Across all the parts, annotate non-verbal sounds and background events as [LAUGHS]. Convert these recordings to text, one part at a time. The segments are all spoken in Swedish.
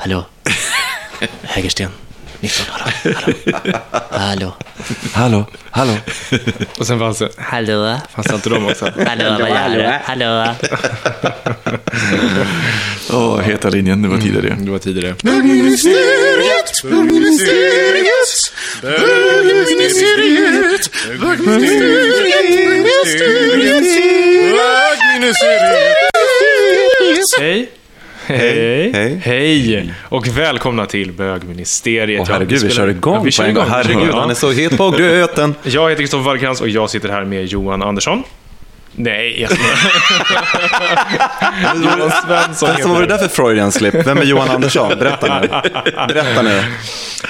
Hallå? Hägersten. 19, hallå? Hallå? Hallå, hallå. Och sen fanns det, Hallå? fanns det inte de också? Hallå, vad gör du? Hallå? Åh, heta linjen, det var tidigare. Det var tidigare. Bögministeriet, bögministeriet, bögministeriet, bögministeriet, Hej. Hej. Hej. Hej. Och välkomna till bögministeriet. Åh Ja, herregud, vi spelar- kör igång Ja, vi på kör en gång. Herregud, han är så het på gröten. [LAUGHS] Jag heter Kristoffer Wallercrantz och jag sitter här med Johan Andersson. Nej, jag. [LAUGHS] Johan Svensson Förresten, vad var det där för Freudian slip? Vem är Johan Andersson? Berätta nu. Berätta nu.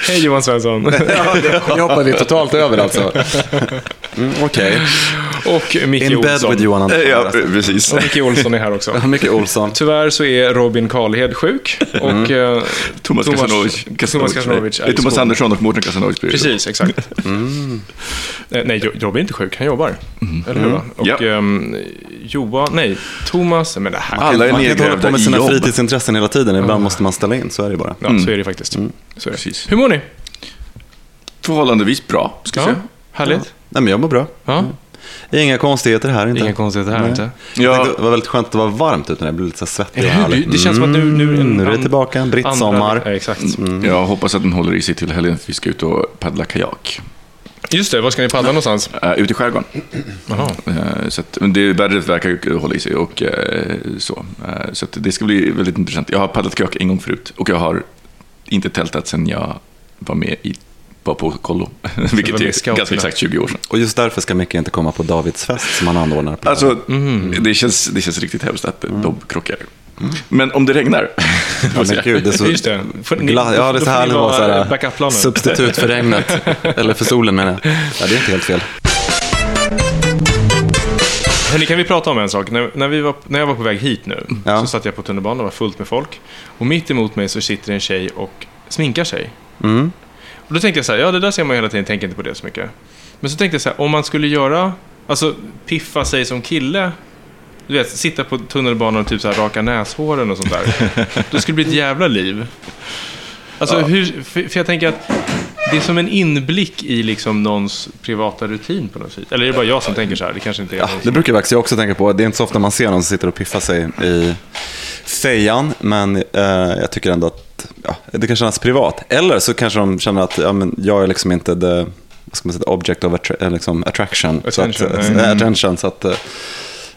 Hej Johan Svensson. [LAUGHS] Jag hoppar vi totalt över alltså. Mm, Okej. Och Micke In bed Olsson. with Johan Andersson. Ja, precis. Och Micke Olsson är här också. [LAUGHS] Mycket Olsson. Tyvärr så är Robin Karlhed sjuk och eh, Thomas Kasanovic. Thomas Kasanovic är i Thomas skolan. Andersson och Mårten Kasanovic. det. Precis, exakt. [LAUGHS] Eh, Nej, Robin är inte sjuk, han jobbar. Eller hur? va? Och Ja. ehm, Johan, nej, Thomas, men det här, Alla är Man kan inte hålla nedgrävda på med i sina jobb. fritidsintressen hela tiden. Ibland måste man ställa in, så är det bara. ja, så är det faktiskt. Så är det. Hur mår ni? Förhållandevis bra, ska Ja, säga. härligt. Nej, men jag mår bra. Ja. Inga konstigheter här inte. Inga konstigheter här Nej. inte. Jag tänkte, Det var väldigt skönt att det var varmt ute när jag blev lite så svettig och härlig. [LAUGHS] Det- känns som att nu- nu Mm, nu är det tillbaka, en brittsommar. Andra- Ja, exakt. Jag hoppas att den håller i sig till helgen för vi ska ut och paddla kajak. Just det, var ska ni paddla någonstans? Uh, ute i skärgården. Eh, så att, det vädret verkar hålla i sig och eh, så. Eh, så att det ska bli väldigt intressant. Jag har paddlat kajak en gång förut och jag har inte tältat sedan jag var med i var på kollo, [LAUGHS] vilket är ganska exakt 20 år sedan. Och just därför ska Micke inte komma på Davids fest som han anordnar. På Alltså, Mhm. det, känns, det känns riktigt hemskt att Mm. de krockar. Men om det regnar, ja, [LAUGHS] men gud, det är så... Just det. Får ni- Gla- ja, det är då så får här ni det var. vara här, substitut för regnet. [LAUGHS] Eller för solen menar jag. Ja, det är inte helt fel. Hörni, kan vi prata om en sak? När, när, vi var, när jag var på väg hit nu, Ja. så satt jag på tunnelbanan, det var fullt med folk. Och mitt emot mig så sitter en tjej och sminkar sig. Mm. Och då tänkte jag så här, ja det där ser man hela tiden, tänker inte på det så mycket. Men så tänkte jag så här, om man skulle göra, alltså piffa sig som kille, du vet, sitta på tunnelbanan och typ så här raka näshåren och sånt där. [LAUGHS] då skulle det bli ett jävla liv. Alltså, hur, för, jag tänker att det är som en inblick i liksom någons privata rutin på något sätt. Eller är det bara jag som tänker så här? Det kanske inte är Ja, någon det som... brukar faktiskt jag också tänka på. Det är inte så ofta man ser någon som sitter och piffar sig i fejan, men eh, jag tycker ändå att ja, det kan kännas privat. Eller så kanske de känner att ja, men jag är liksom inte the, vad ska man säga, object of attra- eh, liksom attraction. Attention, så att, eh, attention, så att eh,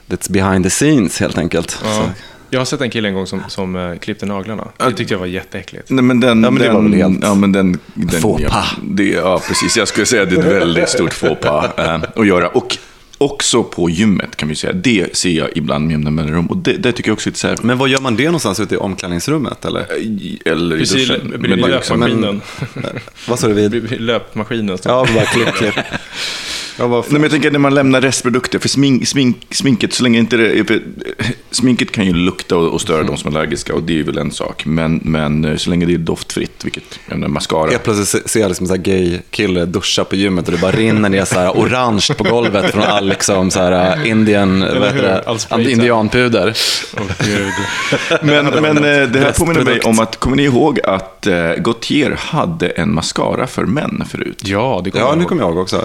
it's behind the scenes helt enkelt. Ja. Jag har sett en kille en gång som, som uh, klippte naglarna. Det tyckte jag var jätteäckligt. Nej, men den, Ja, men det den, var väl helt Ja, men den, den faux ja, det, ja, precis. Jag skulle säga att det är ett väldigt stort faux pas eh, att göra. Och också på gymmet kan vi säga. Det ser jag ibland med jämna mellanrum. Och det, det tycker jag också är så här, men vad gör man det någonstans ute i omklädningsrummet? Eller? i- eller i Precis, duschen. bredvid Men- löpmaskinen. [LAUGHS] Vad sa du vid? Löpmaskinen. Ja, bara klipp, klipp. [LAUGHS] Ja, vad Nej, men jag tänker när man lämnar restprodukter, för smink, smink, sminket, så länge inte det, för, [LAUGHS] sminket kan ju lukta och, och störa de som är allergiska och det är väl en sak. Men, men eh, så länge det är doftfritt, vilket, jag menar, mascara. Helt plötsligt se- ser jag liksom en gay-kille duscha på gymmet och det bara rinner ner så här orange på golvet från all liksom så här uh, indian, vad heter det? Indianpuder. Gud. Men, men eh, det här påminner mig om att, kommer ni ihåg att eh, Gautier hade en mascara för män förut? Ja, det kommer Ja, jag nu ihåg. kommer jag ihåg också.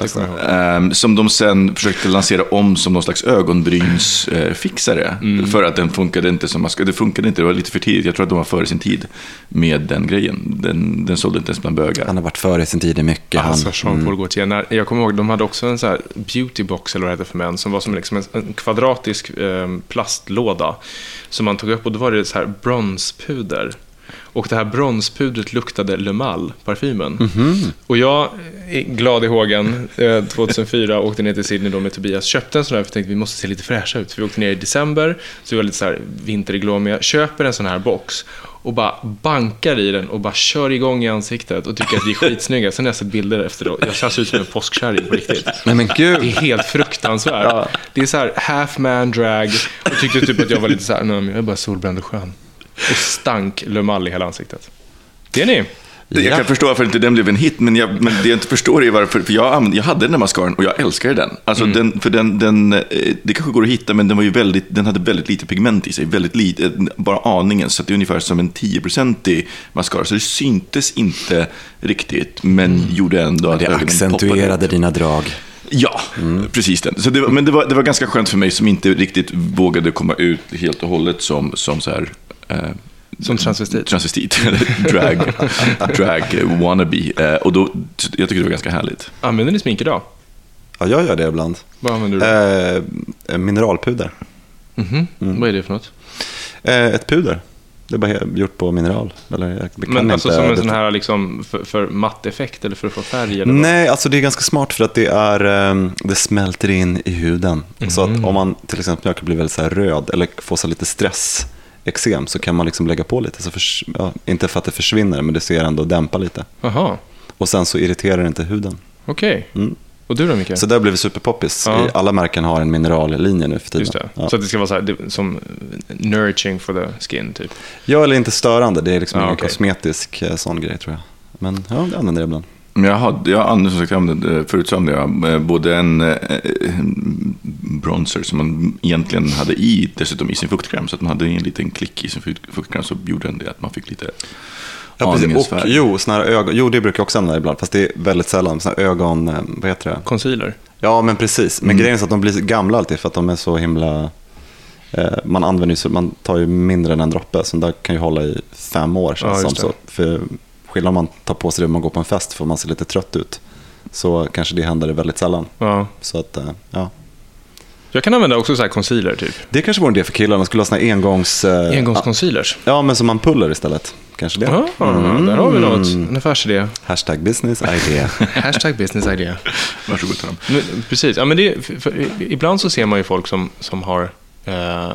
Ehm, som de sen försökte lansera om som någon slags ögonbrynsfixare. Mm. För att den funkade inte som ska. Det funkade inte, det var lite för tidigt. Jag tror att de var före sin tid med den grejen. Den, den sålde inte ens bland bögar. Han har varit före sin tid i mycket. Han. Alltså Jean-Paul Gaultier. När, jag kommer ihåg, de hade också en så här beautybox, eller heter för män, som var som liksom en, kvadratisk eh, plastlåda. Som man tog upp och då var det så här bronspuder. Och det här bronspudret luktade Le Mal, parfymen. Och jag, eh, glad i hågen, eh, 2004 [LAUGHS] åkte ner till Sydney då med Tobias, köpte en sån här för jag tänkte vi måste se lite fräscha ut. För vi åkte ner i december, så vi var lite så här vinterglåmiga. Köper en sån här box och bara bankar i den och bara kör igång i ansiktet och tycker att vi är [LAUGHS] skitsnygga. Sen har jag sett bilder efter det. Jag känns ut som en påskkärring på riktigt. Nej men Det gud. är helt fruktansvärt. Det är så här half man drag. Och tyckte typ att jag var lite så här, nej men jag är bara solbränd och skön. Och stank Le Mal i hela ansiktet. Det är ni. Jag Ja. kan förstå varför inte den blev en hit, men, jag, men det jag inte förstår är varför, för jag, jag hade den där mascaran och jag älskade den. Alltså den, för den, den, eh, det kanske går att hitta, men den, var ju väldigt, den hade väldigt lite pigment i sig, väldigt lite, bara aningen, så det är ungefär som en 10-procentig mascara, så det syntes inte riktigt, men gjorde ändå att Det accentuerade dina drag. Ja, precis den. Så det, var- men det var, det var ganska skönt för mig som inte riktigt vågade komma ut helt och hållet som, som så här, eh, Som transvestit. transvestit, [LAUGHS] eller drag, drag wannabe. Eh, och då, jag tycker det var ganska härligt. Använder ni smink idag? Ja, jag gör det ibland. Vad använder du? Eh, mineralpuder. Mhm. Vad är det för något? Eh, ett puder. Det är bara gjort på mineral. Eller, jag kan Men alltså inte som en sån här liksom för, för matt effekt eller för att få färg? Eller vad? Nej, alltså det är ganska smart för att det, är, ehm, det smälter in i huden. Så Mhm. att om man till exempel blir väldigt så här röd eller får så lite stress, eksem, så kan man liksom lägga på lite. Så förs- ja, inte för att det försvinner, men det ser ändå dämpa lite. Jaha, Och sen så irriterar det inte huden. okej. Mm. Och du då Micke? Så det har blivit superpoppis. Ja. Alla märken har en minerallinje nu för tiden. Just det. Ja. Så att det ska vara så här, det, som nourishing for the skin typ. ja, eller inte störande. Det är liksom Ja, ingen okej. kosmetisk eh, sån grej tror jag. Men ja, jag använder det ibland. Jag hade, jag använde som sagt, använde, förut så använde jag eh, både en eh, bronzer som man egentligen hade i, dessutom i sin fuktkräm. Så att man hade en liten klick i sin fukt- fuktkräm så gjorde den det att man fick lite Ja, precis. aningens Och färg. jo, såna här ögon, jo, det brukar jag också använda ibland. Fast det är väldigt sällan. Såna här ögon, eh, vad heter det? Concealer. Ja, men precis. Men grejen är så att de blir gamla alltid för att de är så himla... Eh, man använder ju, man tar ju mindre än en droppe, så den där kan ju hålla i fem år. Ja, så. För skillnad om man tar på sig det om man går på en fest för man ser lite trött ut. Så kanske det händer väldigt sällan. Ja. Så att, eh, ja. Jag kan använda också så här concealer typ. Det kanske vore en idé för killarna, de skulle ha såna engångs... Eh, Engångsconcealers. Ja, men som man puller istället. Kanske det. Ja, där har vi något. En affärsidé. Hashtag business idea. [LAUGHS] Hashtag business idea. Varsågod Tom. Precis. Ja, men det, för, för, ibland så ser man ju folk som, som har eh,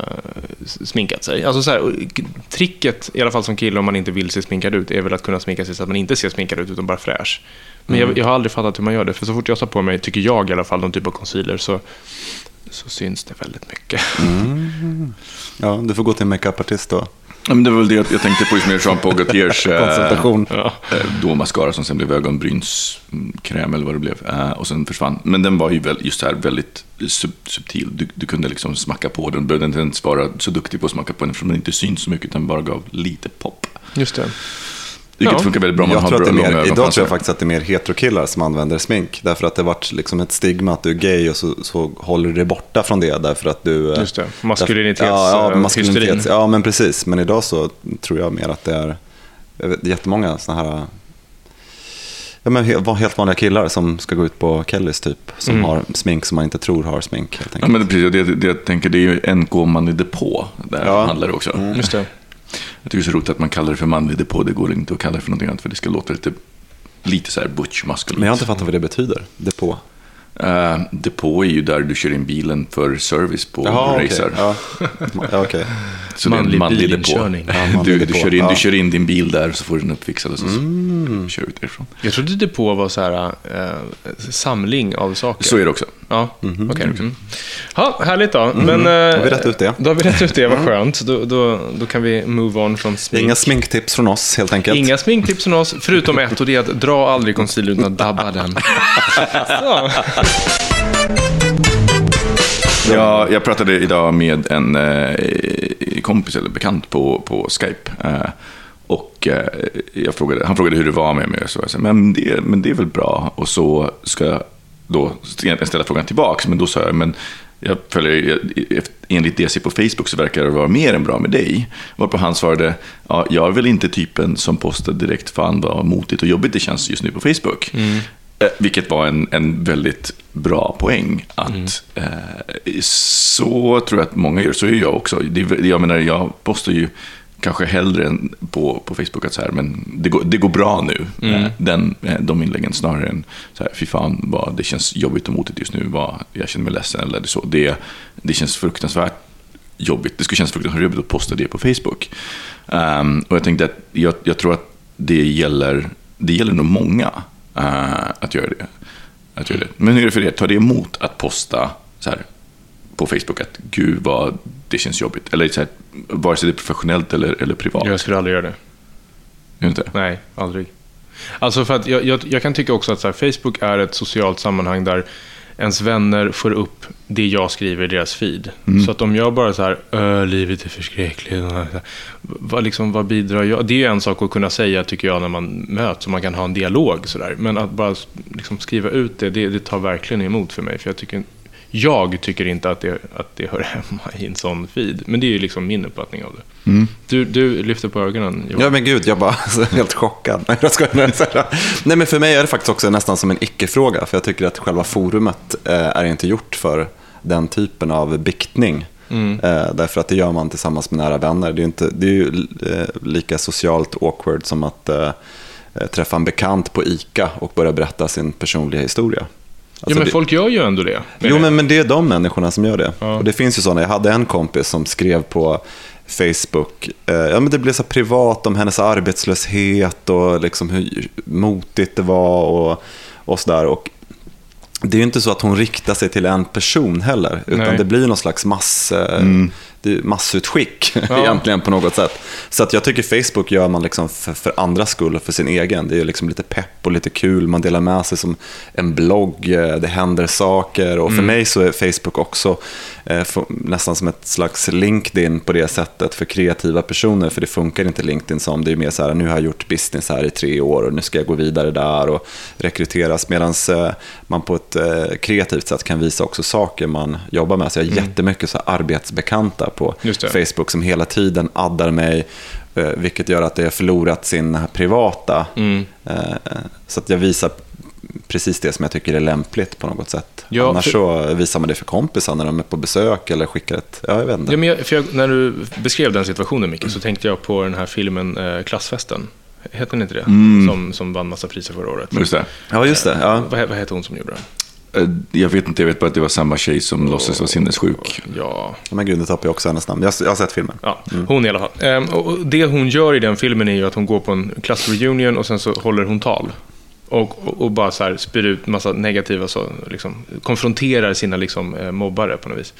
sminkat sig. Alltså så här, tricket, i alla fall som kille om man inte vill se sminkad ut, är väl att kunna sminka sig så att man inte ser sminkad ut utan bara fräsch. Men jag, jag har aldrig fattat hur man gör det, för så fort jag tar på mig, tycker jag i alla fall, någon typ av concealer så, så syns det väldigt mycket. [LAUGHS] Ja, du får gå till en makeupartist då. Ja, men det var väl det jag tänkte på, just med Jean-Paul Gaultiers [LAUGHS] eh, eh, då mascara som sen blev ögonbrynskräm eller vad det blev. Eh, och sen försvann. Men den var ju väl, just här väldigt sub, subtil. Du, du kunde liksom smacka på den. Du behövde inte ens vara så duktig på att smacka på den eftersom den inte syns så mycket utan bara gav lite pop. Just det. Vilket Ja. funkar väldigt bra om man Jag har tror att bra det är långa mer, idag tror jag faktiskt att det är mer heterokillar som använder smink. Därför att det har varit liksom ett stigma att du är gay och så, så håller du dig borta från det. Därför att du... eh, Just det. Maskulinitets- ja, ja, eh, maskulinitets, ja, men precis. Men idag så tror jag mer att det är vet, jättemånga sådana här... Ja, men helt vanliga killar som ska gå ut på Kellys typ. Som Mm. har smink som man inte tror har smink. Helt Ja, men det, precis, det, det jag tänker, det är ju NK manlig depå. Där Ja. handlar det också. Just det. Jag tycker det är så roligt att man kallar det för manlig depå. Det går inte att kalla det för någonting annat. För det ska låta lite, lite så här butch maskulint. Men jag har inte fattat vad det betyder. Depå. Uh, depå är ju där du kör in bilen för service på Jaha, racer. Ja. Ja, okej. [LAUGHS] Så det är en Manlig manlig depå. Ja, manlig du, du, kör in, Ja. du kör in din bil där så får du den uppfixad och så, Mm. så kör ut därifrån. Jag trodde depå var så här, eh, samling av saker. Så är det också. Ja, Mhm. okej. Mm. Ja, härligt då. Men, Då har eh, vi rätt ut det. Då har vi rätt ut det, vad skönt. Då, då, då kan vi move on från smink. Inga sminktips från oss helt enkelt. Inga sminktips från oss, förutom ett och det är att dra aldrig concealer utan att dabba den. [LAUGHS] Så. Jag, jag pratade idag med en eh, kompis eller bekant på, på Skype. Eh, och eh, jag frågade, han frågade hur det var med mig. Och så jag sa, men, det, men det är väl bra. Och så ska, då ställa frågan tillbaka, men då sa jag, men jag följer, jag- enligt det jag ser på Facebook så verkar det vara mer än bra med dig. Varpå han svarade, ja, jag är väl inte typen som postar direkt, fan vad motigt och jobbigt det känns just nu på Facebook. Eh, vilket var en, en väldigt bra poäng. Att, eh, så tror jag att många gör, så är jag också. Det, jag menar, jag postar ju kanske hellre än på, på Facebook att så här, men det går, det går bra nu. Eh, Den, eh, de inläggen snarare än så här, fy fan vad det känns jobbigt och motigt just nu, vad, jag känner mig ledsen eller så. Det, det känns fruktansvärt jobbigt. Det skulle kännas fruktansvärt jobbigt att posta det på Facebook. Ehm, och jag tänkte att jag, jag tror att det gäller, det gäller nog många eh, att göra det. Att göra det. Men hur är det för er? Tar det emot att posta så här, på Facebook att gud vad det känns jobbigt? Eller så här, vare sig det är professionellt eller, eller privat? Jag skulle aldrig göra det. Gör inte? Nej, aldrig. Alltså för att jag, jag, jag kan tycka också att så här, Facebook är ett socialt sammanhang där ens vänner får upp det jag skriver i deras feed. Så att om jag bara så här, "Ö, livet är förskräckligt. Vad, liksom, vad bidrar jag? Det är ju en sak att kunna säga, tycker jag, när man möts och man kan ha en dialog. Så där. Men att bara liksom, skriva ut det, det, det tar verkligen emot för mig. För jag tycker, jag tycker inte att det, att det hör [LAUGHS] hemma i en sån feed. Men det är ju liksom min uppfattning av det. Du, du lyfter på ögonen, Johan. Ja men gud, jag bara [LAUGHS] alltså, helt chockad. Nej, jag skojar. [LAUGHS] Nej men för mig är det faktiskt också nästan som en icke-fråga. För jag tycker att själva forumet eh, är inte gjort för den typen av biktning. Eh, därför att det gör man tillsammans med nära vänner. Det är, ju inte, det är ju eh, lika socialt awkward som att träffa en bekant på ICA och börja berätta sin personliga historia. Alltså, men det- folk gör ju ändå det. Jo, men, men det är de människorna som gör det. Ja. Och det finns ju sådana. Jag hade en kompis som skrev på Facebook, eh, ja, men det blev så privat om hennes arbetslöshet och liksom hur motigt det var och, och sådär. Och det är ju inte så att hon riktar sig till en person heller, utan Nej. det blir någon slags mass, eh, är massutskick [LAUGHS] Ja. egentligen på något sätt. Så att jag tycker Facebook gör man liksom för, för andras skull och för sin egen. Det är liksom lite pepp och lite kul, man delar med sig som en blogg, eh, det händer saker och för mig så är Facebook också nästan som ett slags LinkedIn på det sättet för kreativa personer, för det funkar inte LinkedIn som, det är mer så här, nu har jag gjort business här i tre år och nu ska jag gå vidare där och rekryteras, medan eh, man på ett eh, kreativt sätt kan visa också saker man jobbar med. Så jag har jättemycket så arbetsbekanta på det. Facebook som hela tiden addar mig, eh, vilket gör att jag har förlorat sin privata. Mm. Eh, Så att jag visar precis det som jag tycker är lämpligt på något sätt. Ja, Annars för- så visar man det för kompisar när de är på besök eller skickar ett, ja jag vet inte. Ja, men jag, jag, när du beskrev den situationen, Micke, så tänkte jag på den här filmen eh, Klassfesten. Heter den inte det? Som, som vann massa priser förra året. Just det. Ja, just det. Ja. Vad, vad heter hon som gjorde den? Eh, Jag vet inte, jag vet bara att det var samma tjej som låtsades vara sinnessjuk. Ja, Men gud, nu tappar jag också hennes namn. Jag, har- jag har sett filmen. ja hon i alla fall. Ehm, och det hon gör i den filmen är ju att hon går på en klassreunion och sen så håller hon tal. Och, och, bara så här spyr ut massa negativa, så, liksom, konfronterar sina liksom, eh, mobbare på något vis.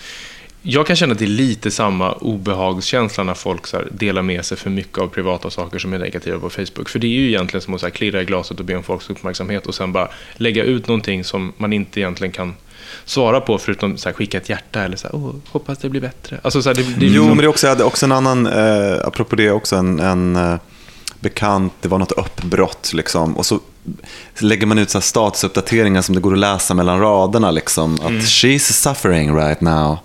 Jag kan känna att det är lite samma obehagskänsla när folk så här, delar med sig för mycket av privata saker som är negativa på Facebook. För det är ju egentligen som att så här, klirra i glaset och be om folks uppmärksamhet och sen bara lägga ut någonting som man inte egentligen kan svara på förutom så här, skicka ett hjärta eller så här, Åh, hoppas det blir bättre. Alltså, så här, det, det, Jo, liksom- men det är också, jag hade också en annan, eh, apropå det, också en, en eh, bekant, det var något uppbrott liksom. Och så lägger man ut så här statusuppdateringar som det går att läsa mellan raderna. Liksom, att she's suffering right now.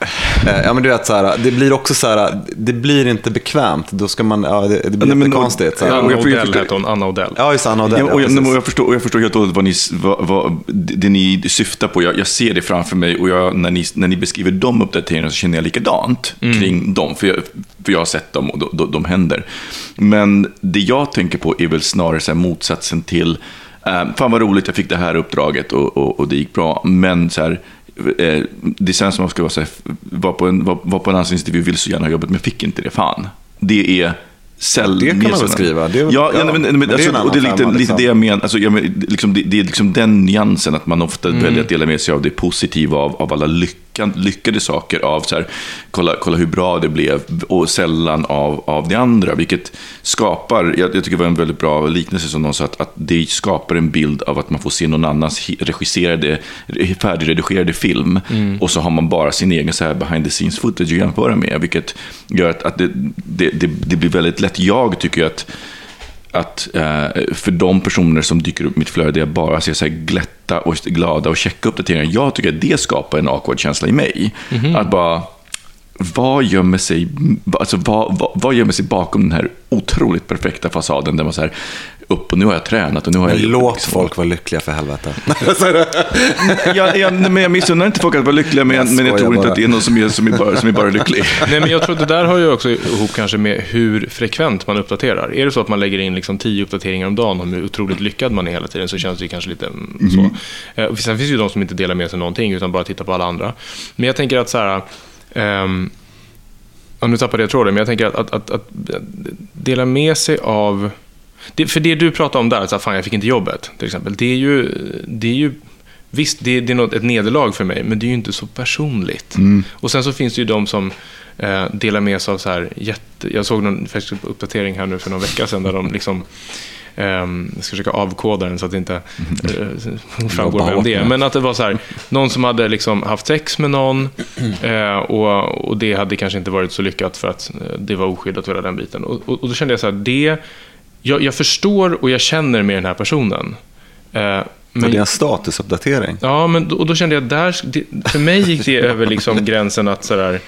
Eh, ja, men du vet, så här, det blir också så här, det blir inte bekvämt. Då ska man, ja, det, det blir jättekonstigt. Ja, Anna jag får- jag Odell hette hon, Anna Odell. Ja, just Anna Odell. Ja, och, jag, och, jag förstår, och jag förstår helt och hållet vad, ni, vad, vad, det ni syftar på. Jag, jag ser det framför mig och jag, när, ni, när ni beskriver de uppdateringarna så känner jag likadant kring dem. För jag, för jag har sett dem och de, de, de händer. Men det jag tänker på är väl snarare så här motsatsen till, eh, fan vad roligt, jag fick det här uppdraget och, och, och det gick bra. Men så här, eh, det känns som att man ska vara, så här, var, på en, var, var på en anställningsintervju, vill så gärna ha jobbet, men fick inte det. Fan. Det är sällan... Det kan man väl skriva. Det ja, ja, men, men, men det är alltså, och det är lite, femma, lite liksom. det jag menar. Alltså, jag men, liksom, det, det är liksom den nyansen, att man ofta väljer att dela med sig av det positiva, av, av alla lyckan, lyckade saker, av så här, kolla, kolla hur bra det blev, och sällan av, av det andra. Vilket skapar, jag, jag tycker det var en väldigt bra liknelse som någon sa, att, att det skapar en bild av att man får se någon annans regisserade, färdigredigerade film, och så har man bara sin egen så här behind the scenes footage att jämföra med, vilket gör att, att det, det, det, det blir väldigt lätt. Jag tycker att att eh, för de personer som dyker upp i mitt flöde, jag bara ser så här glätta och glada och checka uppdateringar, jag tycker att det skapar en awkward-känsla i mig. Att bara, vad gömmer, sig, alltså vad, vad, vad gömmer sig bakom den här otroligt perfekta fasaden där man så här, upp och nu har jag tränat och nu har jag... Men låt liksom- folk vara lyckliga för helvete. [LAUGHS] jag, jag, men jag missunnar inte folk att vara lyckliga, men jag, men jag tror inte bara. att det är någon som är, som är, bara, som är bara lycklig. [LAUGHS] Nej, men jag tror att det där har ju också ihop kanske med hur frekvent man uppdaterar. Är det så att man lägger in liksom tio uppdateringar om dagen om hur otroligt lyckad man är hela tiden så känns det kanske lite mm, så. Eh, och sen finns det ju de som inte delar med sig någonting utan bara tittar på alla andra. Men jag tänker att så här... ehm, ja, nu tappade jag tråden, men jag tänker att, att, att, att dela med sig av... Det, för det du pratar om där, att fan jag fick inte jobbet, till exempel. Det är ju... Det är ju Visst, det, det är något, ett nederlag för mig, men det är ju inte så personligt. Och sen så finns det ju de som eh, delar med sig av så här jätte... Jag såg någon Facebook-uppdatering här nu för någon vecka sedan där de liksom... ehm, jag ska försöka avkoda den så att det inte eh, [LAUGHS] framgår vem det är. Men att det var så här, någon som hade liksom haft sex med någon [CLEARS THROAT] eh, och, och det hade kanske inte varit så lyckat för att eh, det var oskyddat och hela den biten. Och, och, och då kände jag så här, det... Jag, jag förstår och jag känner med den här personen. Men det är en statusuppdatering. Ja, men och då kände jag där, det, för mig gick det [LAUGHS] över liksom gränsen att sådär,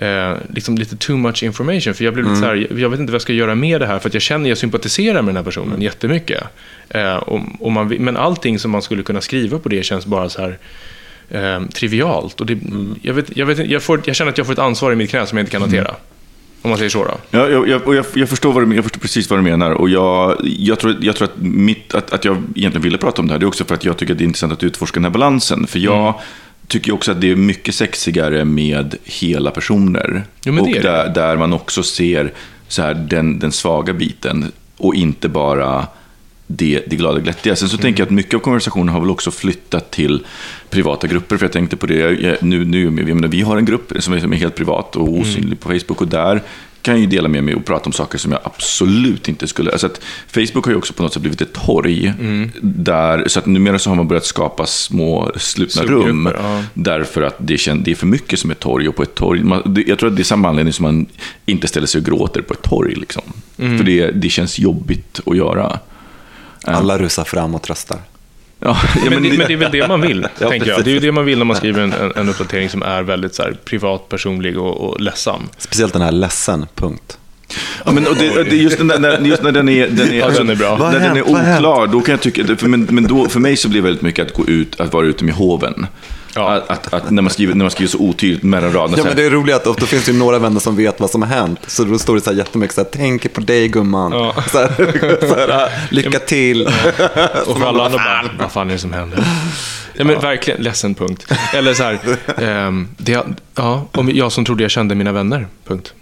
eh, liksom lite too much information. För jag blev lite Mm. såhär, jag vet inte vad jag ska göra med det här, för att jag känner, jag sympatiserar med den här personen Mm. jättemycket. Eh, och, och man, men allting som man skulle kunna skriva på det känns bara så här eh, trivialt. Och det, Mm. jag, vet, jag, vet, jag, får, jag känner att jag får ett ansvar i mitt knä som jag inte kan hantera. Om man säger så då. Ja, jag, jag, jag, förstår vad du, jag förstår precis vad du menar. Och jag, jag, tror, jag tror att, mitt, att, att jag egentligen ville prata om det här, det är också för att jag tycker att det är intressant att utforska den här balansen. För jag Mm. Tycker också att det är mycket sexigare med hela personer. Jo, och där, där man också ser så här, den, den svaga biten och inte bara det, det glada glättiga. Sen så Mm. tänker jag att mycket av konversationen har väl också flyttat till privata grupper. För jag tänkte på det, jag, nu, nu, jag menar, vi har en grupp som är, som är helt privat och osynlig Mm. på Facebook och där kan jag ju dela med mig och prata om saker som jag absolut inte skulle... Alltså att Facebook har ju också på något sätt blivit ett torg. Mm. Där, så att numera så har man börjat skapa små slutna rum. ja. Därför att det, kän, det är för mycket som ett torg. Och på ett torg man, det, jag tror att det är samma anledning som man inte ställer sig och gråter på ett torg. Liksom. Mm. För det, det känns jobbigt att göra. Alla rusar fram och tröstar. [LAUGHS] Ja, ja, Men, det, men det är väl det man vill, [LAUGHS] Ja, tänker jag. Det är ju det man vill när man skriver en, en, en uppdatering som är väldigt så här, privat, personlig och, och ledsam. Speciellt den här ledsen, punkt. Ja, men, och det, det, är just, den där, när- just när den är, den är, alltså, Ja, den är bra. När den är oklar, då kan jag tycka, för, men, men då, för mig så blir det väldigt mycket att gå ut, att vara ute med hoven. Ja. Att, att, att när, man skriver, när man skriver så otydligt mellan raderna. Ja, men det är roligt att då finns det ju några vänner som vet vad som har hänt. Så då står det så här jättemycket så här, tänker på dig gumman. Ja. Så här, [LAUGHS] så här, lycka till. [LAUGHS] Och för alla andra bara, vad fan är det som händer? Ja, men verkligen, ledsen, punkt. Eller så här, [LAUGHS] ehm, det, ja, om jag som trodde jag kände mina vänner, punkt.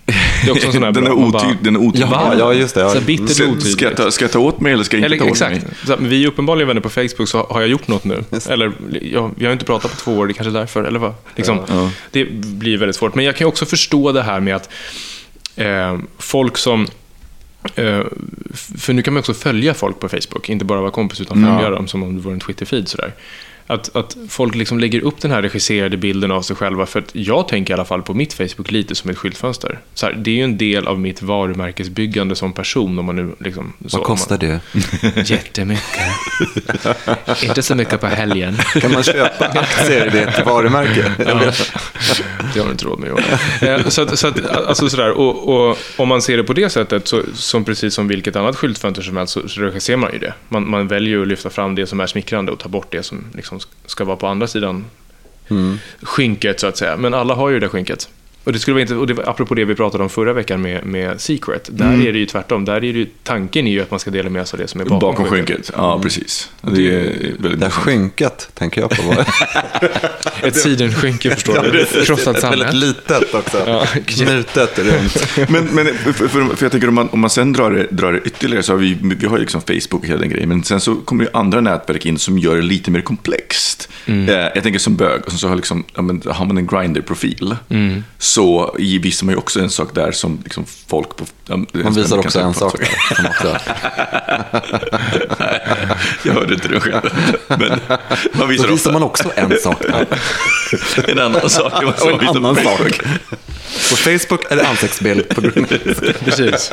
Det är också en sån här [LAUGHS] den, är man bara- otyd, den är otydlig. Ja, ja, just det. Ja. Så här bittert och Ska, ska, jag ta, ska jag ta åt mig eller ska jag inte Eller, ta åt exakt. mig? Så, men vi är uppenbarligen vänner på Facebook, så har jag gjort något nu? Eller, ja, vi har inte pratat på två år, det är kanske är därför. Eller vad? Liksom, Ja. Det blir väldigt svårt. Men jag kan också förstå det här med att eh, folk som... Eh, för nu kan man också följa folk på Facebook, inte bara vara kompis utan följa dem som om det vore en Twitter-feed. Sådär. Att, att folk liksom lägger upp den här regisserade bilden av sig själva, för att jag tänker i alla fall på mitt Facebook lite som ett skyltfönster. Så här, det är ju en del av mitt varumärkesbyggande som person. Om man nu liksom, så, Vad om man- kostar det? [LAUGHS] Jättemycket. Inte så mycket på helgen. Kan man köpa aktier i ditt varumärke? Vet. Det har du inte råd med. Johan. Eh, Så, att, så att, alltså sådär, och, och om man ser det på det sättet, så, som precis som vilket annat skyltfönster som helst, så, så regisserar man ju det. Man, man väljer att lyfta fram det som är smickrande och ta bort det som liksom ska vara på andra sidan skynket, så att säga. Men alla har ju det där skynket. Och det skulle vara inte, och det var apropå det vi pratade om förra veckan med, med Secret. Där är det ju tvärtom. Där är det ju, tanken är ju att man ska dela med sig av det som är bakom, Bakom skynket, ja precis. Det är väldigt Det intressant. skynket tänker jag på. [LAUGHS] Ett sidenskynke, förstår du. Krossat Väldigt samhälle. litet också. Ja. Knutet runt. Men, men för, för, för jag tänker om man, om man sen drar det, drar det ytterligare så har vi, vi har ju liksom Facebook och hela den grejen. Men sen så kommer ju andra nätverk in som gör det lite mer komplext. Mm. Eh, jag tänker som bög, och så har, liksom, ja, men, har man en Grindr-profil. Mm. Så visar man ju också en sak där som liksom folk på... Man visar också en sak där. Som också. [LAUGHS] Jag hörde inte det själv. Men man visar Då visar ofta man också en sak där. [LAUGHS] en annan sak. Och en annan sak. På Facebook är det ansiktsbild. På [LAUGHS] Precis.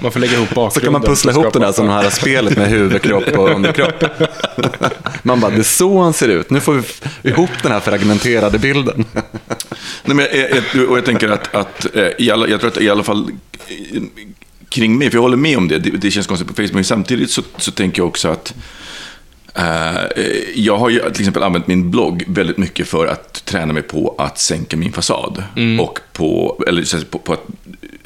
Man får lägga ihop bakgrunden. så kan man pussla ihop det där som det här [LAUGHS] spelet med huvud, kropp och underkropp. [LAUGHS] Man bara, det är så han ser ut. Nu får vi ihop den här fragmenterade bilden. Nej, men jag, jag, och jag tänker att, att eh, i alla, jag tror att i alla fall eh, kring mig, för jag håller med om det, det, det känns konstigt på Facebook, men samtidigt så, så tänker jag också att eh, jag har ju till exempel använt min blogg väldigt mycket för att träna mig på att sänka min fasad. Och på, eller på, på att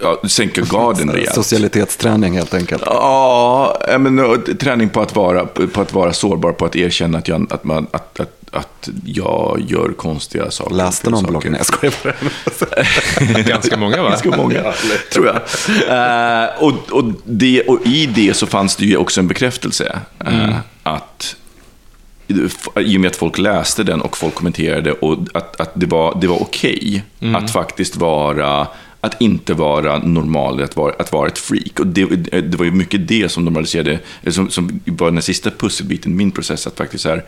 ja, sänka garden rejält. Socialitetsträning helt enkelt. Ja, men träning på att vara, på att vara sårbar, på att erkänna att jag, att man, att, att, att jag gör konstiga saker. Läste någon? Nej, jag skojar bara. [LAUGHS] Ganska många va? Ganska många, tror jag. Eh, och, och, det, och i det så fanns det ju också en bekräftelse. eh, Att i och med att folk läste den och folk kommenterade och att, att det var, det var okej att faktiskt vara att inte vara normal, att vara, att vara ett freak. Och det, det var ju mycket det som normaliserade, som, som var den sista pusselbiten i min process, att faktiskt så här,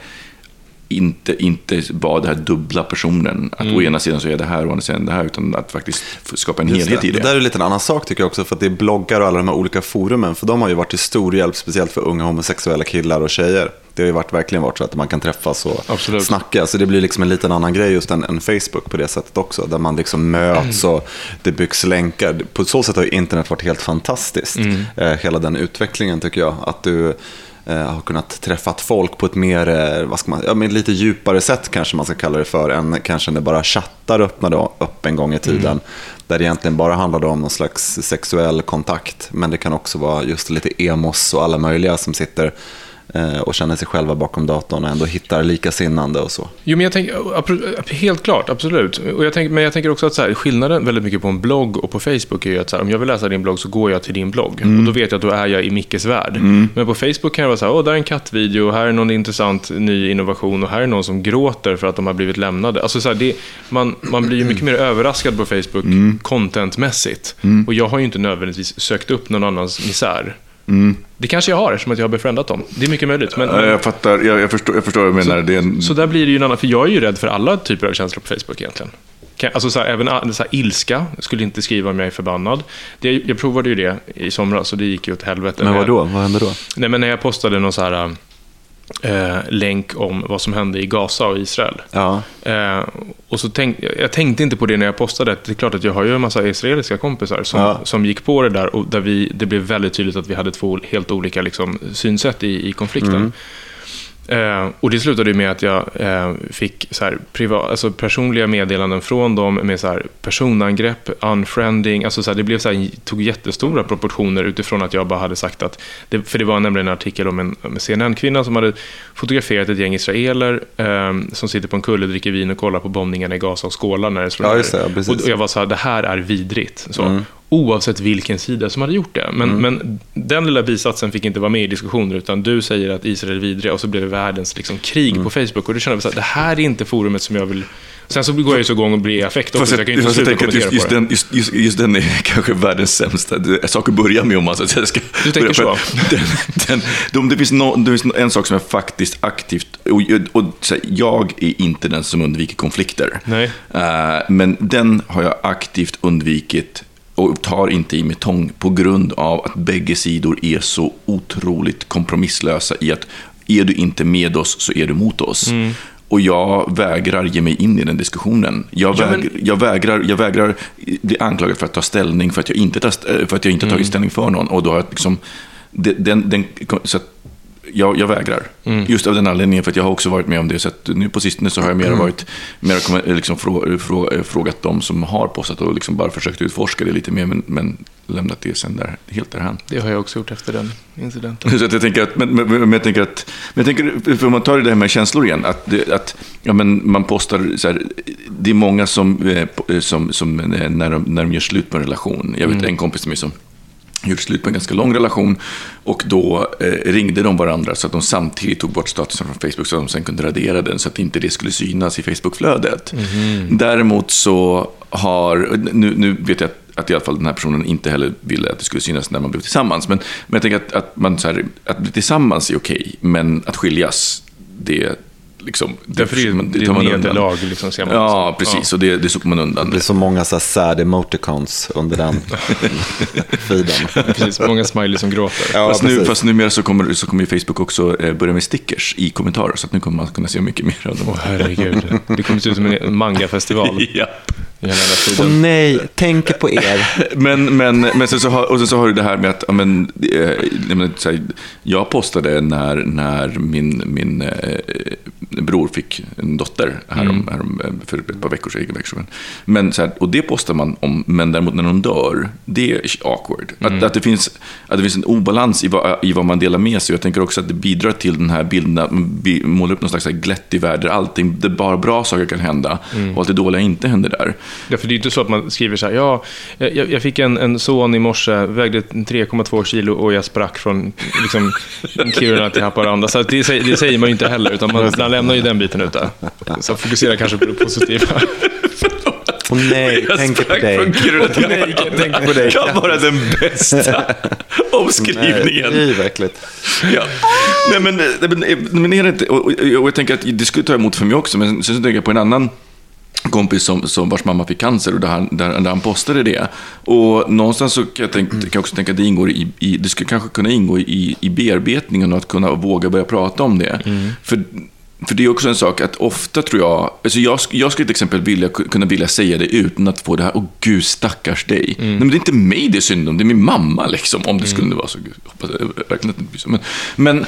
inte, inte vara den här dubbla personen. Att å ena sidan så är det här och å andra sidan det här, utan att faktiskt skapa en Just helhet det. i det. det där är lite en annan sak tycker jag också, för att det är bloggar och alla de här olika forumen, för de har ju varit till stor hjälp, speciellt för unga homosexuella killar och tjejer. Det har ju varit, verkligen varit så att man kan träffas och Absolut. snacka, så det blir liksom en liten annan grej just än, än Facebook på det sättet också, där man liksom möts och det byggs länkar. På så sätt har ju internet varit helt fantastiskt, eh, hela den utvecklingen tycker jag. Att du eh, har kunnat träffa folk på ett mer, eh, vad ska man, ja, men lite djupare sätt kanske man ska kalla det för, än kanske när bara chattar öppnade upp en gång i tiden. Där det egentligen bara handlade om någon slags sexuell kontakt. Men det kan också vara just lite emos och alla möjliga som sitter och känner sig själva bakom datorn och ändå hittar likasinnande och så. Jo, men jag tänker, helt klart, absolut. Och jag tänker, men jag tänker också att så här, skillnaden väldigt mycket på en blogg och på Facebook är ju att här, om jag vill läsa din blogg så går jag till din blogg. Och då vet jag att då är jag i Mickes värld. Men på Facebook kan jag vara så här, åh, där är en kattvideo, här är någon intressant ny innovation och här är någon som gråter för att de har blivit lämnade. Alltså så här, det, man, man blir ju mycket mer överraskad på Facebook contentmässigt. Och jag har ju inte nödvändigtvis sökt upp någon annans misär. Det kanske jag har, eftersom att jag har befriendat dem. Det är mycket möjligt. Men, Ja, Jag fattar, jag, jag, förstår, jag förstår vad du menar. Det är en, så där blir det ju en annan, för jag är ju rädd för alla typer av känslor på Facebook egentligen. Alltså så här, även så här, ilska, jag skulle inte skriva om jag är förbannad. Det, jag provade ju det i somras och det gick ju åt helvete. Men vad då? Vad hände då? Nej, men när jag postade någon så här eh, länk om vad som hände i Gaza och Israel. Ja, Eh, och så tänk, jag tänkte inte på det när jag postade. Det är klart att jag har ju en massa israeliska kompisar som, Ja. som gick på det där och där vi, det blev väldigt tydligt att vi hade två helt olika liksom, synsätt i, i konflikten. Eh, och det slutade med att jag eh, fick så här, privat, alltså personliga meddelanden från dem med så här, personangrepp, unfriending. Alltså så här, det blev så här, tog jättestora proportioner utifrån att jag bara hade sagt att... Det, för det var nämligen en artikel om en, CNN-kvinna som hade fotograferat ett gäng israeler eh, som sitter på en kulle, dricker vin och kollar på bombningarna i Gaza och skålar när det slår Ja, ner. Och, och jag var så här, det här är vidrigt. Så. Oavsett vilken sida som hade gjort det. Men, men den lilla bisatsen fick inte vara med i diskussionen, utan du säger att Israel är vidriga och så blev det världens liksom, krig på Facebook. Och då kände jag här, det här är inte forumet som jag vill... Sen så går jag ju så igång och blir i affekt också, jag, jag kan ju inte sluta att kommentera just, just, på den, just, just, just den är [LAUGHS] kanske världens sämsta saker att börja med om man så att säga ska Du tänker så? att Den, den, om det, finns no, det finns en sak som jag faktiskt aktivt, och, och, här, jag är inte den som undviker konflikter. Nej. Eh, men den har jag aktivt undvikit och tar inte i med tång på grund av att bägge sidor är så otroligt kompromisslösa i att är du inte med oss så är du mot oss. Mm. Och jag vägrar ge mig in i den diskussionen. Jag, Ja, men- väg, jag, vägrar, jag vägrar bli anklagad för att ta ställning för att jag inte, st- för att jag inte Mm. tagit ställning för någon. Och då har jag liksom, den, den, den, så att jag, jag vägrar. Mm. Just av den anledningen, för att jag har också varit med om det. Så att nu på sistone så har jag mer varit, mer kommer- liksom frå, frå, frågat de som har postat och liksom bara försökt utforska det lite mer, men, men lämnat det sen där, helt därhän. Det har jag också gjort efter den incidenten. [LAUGHS] Så att jag tänker att, men, men, men jag tänker att, men jag tänker, för om man tar det här med känslor igen, att, det, att ja, men man postar så här, det är många som, eh, som, som eh, när, de, när de gör slut på en relation, jag vet en kompis till mig som gjorde slut på en ganska lång relation och då eh, ringde de varandra så att de samtidigt tog bort statusen från Facebook så att de sen kunde radera den så att inte det skulle synas i Facebookflödet. Däremot så har, nu, nu vet jag att att i alla fall den här personen inte heller ville att det skulle synas när man blev tillsammans. Men, men jag tänker att, att, man så här, att bli tillsammans är okej, men att skiljas, det liksom, Därför är det, man- det är tar man ett undan. nederlag, liksom, ser man. Ja, precis. Och det, det sopar man undan. Det är så många så här sad emoticons under den [LAUGHS] feeden. Precis, många smileys som gråter. Ja, fast, nu, fast numera så kommer, så kommer ju Facebook också eh, börja med stickers i kommentarer, så att nu kommer man kunna se mycket mer av dem. Åh herregud, det kommer se ut som en [LAUGHS] mangafestival ja. Åh tiden. nej, tänk på er. [LAUGHS] Men, men, men sen så har, och sen så har du det här med att, ja, men, eh, jag postade när, när min, min eh, bror fick en dotter härom, härom, eh, för ett par veckor sedan. Veckor sedan. Men, så här, och det postar man om, men däremot när någon dör, det är awkward. Att, att, det finns, att det finns en obalans i vad, i vad man delar med sig. Jag tänker också att det bidrar till den här bilden att man målar upp någon slags glättig värld där allting, det bara bra saker kan hända och allt det dåliga inte händer där. Ja, för det är ju inte så att man skriver så här, ja, jag, jag fick en, en son i morse, vägde 3,2 kilo och jag sprack från liksom, [LAUGHS] Kiruna till Haparanda. Så det, säger- det säger man ju inte heller, utan man, man lämnar ju den biten ute. Så fokusera kanske på det positiva. Åh nej, tänk på sprack dig. från Kiruna till Nej, jag tänker på dig. kan vara den bästa [LAUGHS] omskrivningen. Nej, verkligen. Ja. Nej, men, nej, men, är det inte, och, och, och jag tänker att det skulle ta emot för mig också, men sen så tänker jag på en annan kompis som, som vars mamma fick cancer och där han, där, där han postade det. Och någonstans så kan jag, tänk, kan jag också tänka att det ingår i, i det skulle kanske kunna ingå i, i bearbetningen och att kunna våga börja prata om det. För för det är också en sak att ofta tror jag, alltså jag, jag skulle till exempel vilja, kunna vilja säga det utan att få det här, åh gud stackars dig. Nej men det är inte mig det är synd om, det är min mamma liksom, om det skulle vara så. Gud, hoppas jag verkligen att det inte blir så. Men, men,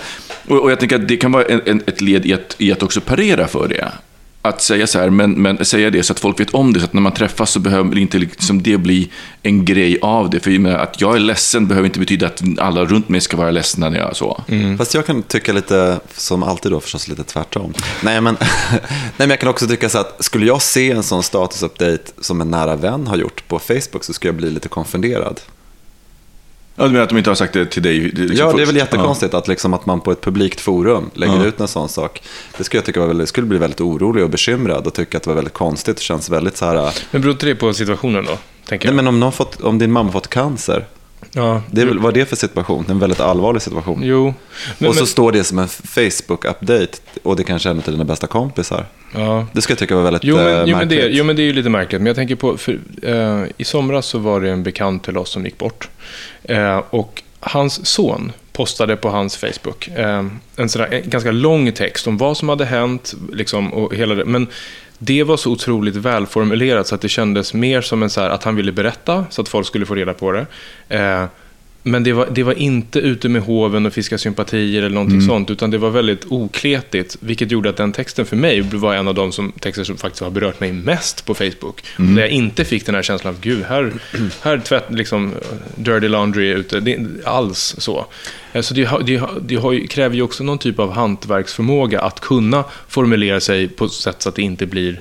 och, och jag tänker att det kan vara en, en, ett led i att, i att också parera för det. Att säga så här, men, men säga det så att folk vet om det, så att när man träffas så behöver inte liksom det bli en grej av det. För med att jag är ledsen behöver inte betyda att alla runt mig ska vara ledsna när jag så. Fast jag kan tycka lite, som alltid då förstås, lite tvärtom. Nej men, [LAUGHS] nej, men jag kan också tycka så att skulle jag se en sån statusupdate som en nära vän har gjort på Facebook så skulle jag bli lite konfunderad. Ja, du menar att de inte har sagt det till dig? liksom Ja, det är väl jättekonstigt att, liksom, att man på ett publikt forum lägger Ja. ut en sån sak. Det skulle jag tycka var väldigt, skulle bli väldigt orolig och bekymrad och tycka att det var väldigt konstigt. Det känns väldigt så här... Men beror inte det på situationen då? Tänker Nej, jag. men om, någon fått, om din mamma fått cancer, ja. det är det för situation? En väldigt allvarlig situation. Jo. Men, och så men, står det som en Facebook-update och det kanske är en av dina bästa kompisar. ja. Det skulle jag tycka var väldigt Jo eh, men, jo, men det, märkligt. jo, men det är ju lite märkligt. Men jag tänker på, för, eh, i somras så var det en bekant till oss som gick bort. Eh, och hans son postade på hans Facebook eh, en, sådär, en ganska lång text om vad som hade hänt. Liksom, och hela det. Men det var så otroligt välformulerat så att det kändes mer som en så här, att han ville berätta så att folk skulle få reda på det. Eh, men det var, det var inte ute med hoven och fiska sympatier eller någonting sånt, utan det var väldigt okletigt, vilket gjorde att den texten för mig var en av de som, texter som faktiskt har berört mig mest på Facebook. Där jag inte fick den här känslan av, gud, här, här tvätt, liksom, dirty laundry ute, det, alls så. Eh, Så det, det, det har, kräver ju också någon typ av hantverksförmåga att kunna formulera sig på ett sätt så att det inte blir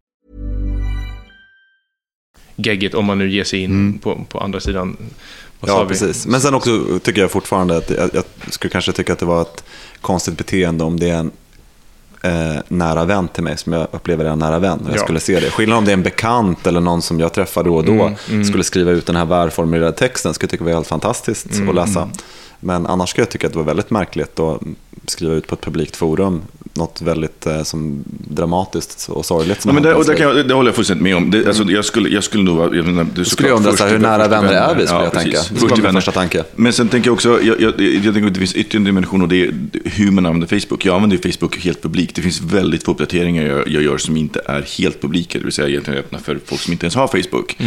Geggigt om man nu ger sig in på, på andra sidan. Ja, precis. Men sen också tycker jag fortfarande att jag, jag skulle kanske tycka att det var ett konstigt beteende om det är en eh, nära vän till mig som jag upplever är en nära vän. Och jag Ja. skulle se det. Skillnad om det är en bekant eller någon som jag träffar då och då Mm, mm. skulle skriva ut den här välformulerade texten skulle jag tycka var helt fantastiskt Mm, att läsa. Men annars skulle jag tycka att det var väldigt märkligt att skriva ut på ett publikt forum något väldigt eh, som dramatiskt och sorgligt. Som Ja, men det, och det, jag, det håller jag fullständigt med om. Det, alltså, jag, skulle, jag skulle nog vara... Jag, menar, är skulle jag undra så här, hur nära vänner är vi, skulle jag tänka. Det skulle Först vara min första tanke. Men sen tänker jag också, jag, jag, jag tänker att det finns ytterligare en dimension och det är hur man använder Facebook. Jag använder ju Facebook helt publikt. Det finns väldigt få uppdateringar jag, jag gör som inte är helt publika, det vill säga egentligen öppna för folk som inte ens har Facebook. Eh,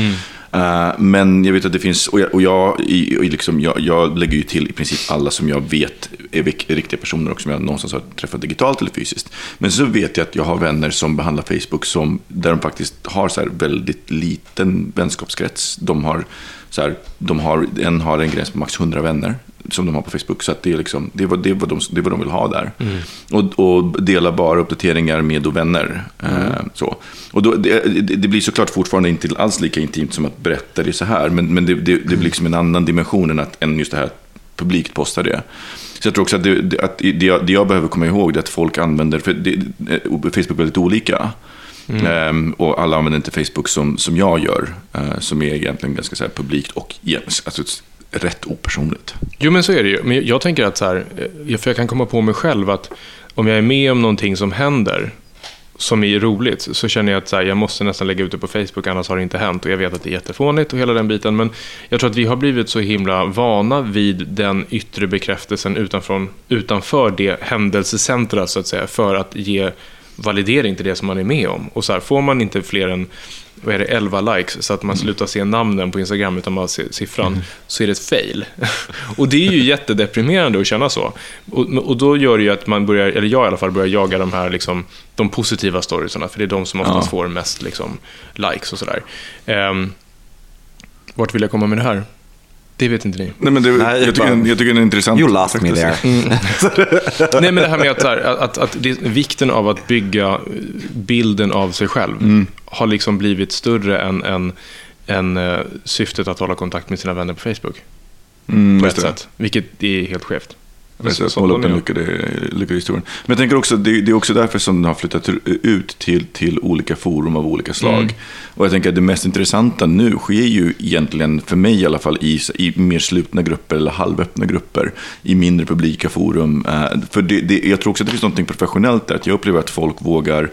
Eh, men jag vet att det finns, och jag, och jag, och liksom, jag, jag lägger ju till i princip alla som jag vet är, är riktiga personer och som jag någonstans har träffat digitalt eller fysiskt. Men så vet jag att jag har vänner som behandlar Facebook som, där de faktiskt har så här väldigt liten vänskapskrets. De har, så här, de har, en har en gräns på max 100 vänner som de har på Facebook. Så att det, är liksom, det, är vad, det, är vad de, det är vad de vill ha där. Och, och dela bara uppdateringar med då vänner. Eh, så. Och då, det, det, blir såklart fortfarande inte alls lika intimt som att berätta det så här. Men, men det, det, det blir liksom en annan dimension än, att, än just det här att publikt posta det. Så jag tror också att, det, att jag, det jag behöver komma ihåg är att folk använder för eh, Facebook är väldigt olika. Ehm, och alla använder inte Facebook som, som jag gör, eh, som är egentligen ganska så publikt och alltså, rätt opersonligt. Jo, men så är det ju. Men jag tänker att så här, eh, för jag kan komma på mig själv att om jag är med om någonting som händer, som är roligt, så känner jag att så här, jag måste nästan lägga ut det på Facebook, annars har det inte hänt. Och jag vet att det är jättefånigt och hela den biten, men jag tror att vi har blivit så himla vana vid den yttre bekräftelsen utanför, utanför det händelsecentra, så att säga, för att ge validering till det som man är med om. Och så här, får man inte fler än vad är det, 11 likes, så att man slutar se namnen på Instagram utan bara ser siffran, så är det ett fail. [LAUGHS] och det är ju [LAUGHS] jättedeprimerande att känna så. Och, och då gör det ju att man börjar, eller jag i alla fall, börjar jaga de här liksom, de positiva storiesarna, för det är de som oftast Ja. får mest liksom, likes och sådär. Um, vart vill jag komma med det här? Det vet inte ni. Nej, men det, Nej, jag, tycker, bara- jag tycker det är intressant. You lost me there. [LAUGHS] [LAUGHS] Nej, men det här med att, här, att, att det, vikten av att bygga eh, bilden av sig själv Mm. har liksom blivit större än, än, än eh, syftet att hålla kontakt med sina vänner på Facebook. Mm, På ett det. sätt. Vilket är helt skevt. Så- måla upp den lyckade, lyckade historien. Men jag tänker också, det, det är också därför som den har flyttat ut till, till olika forum av olika slag. Mm. Och jag tänker att det mest intressanta nu sker ju egentligen, för mig i alla fall, i, i mer slutna grupper eller halvöppna grupper. I mindre publika forum. Eh, För det, det, jag tror också att det finns något professionellt där. Att jag upplever att folk vågar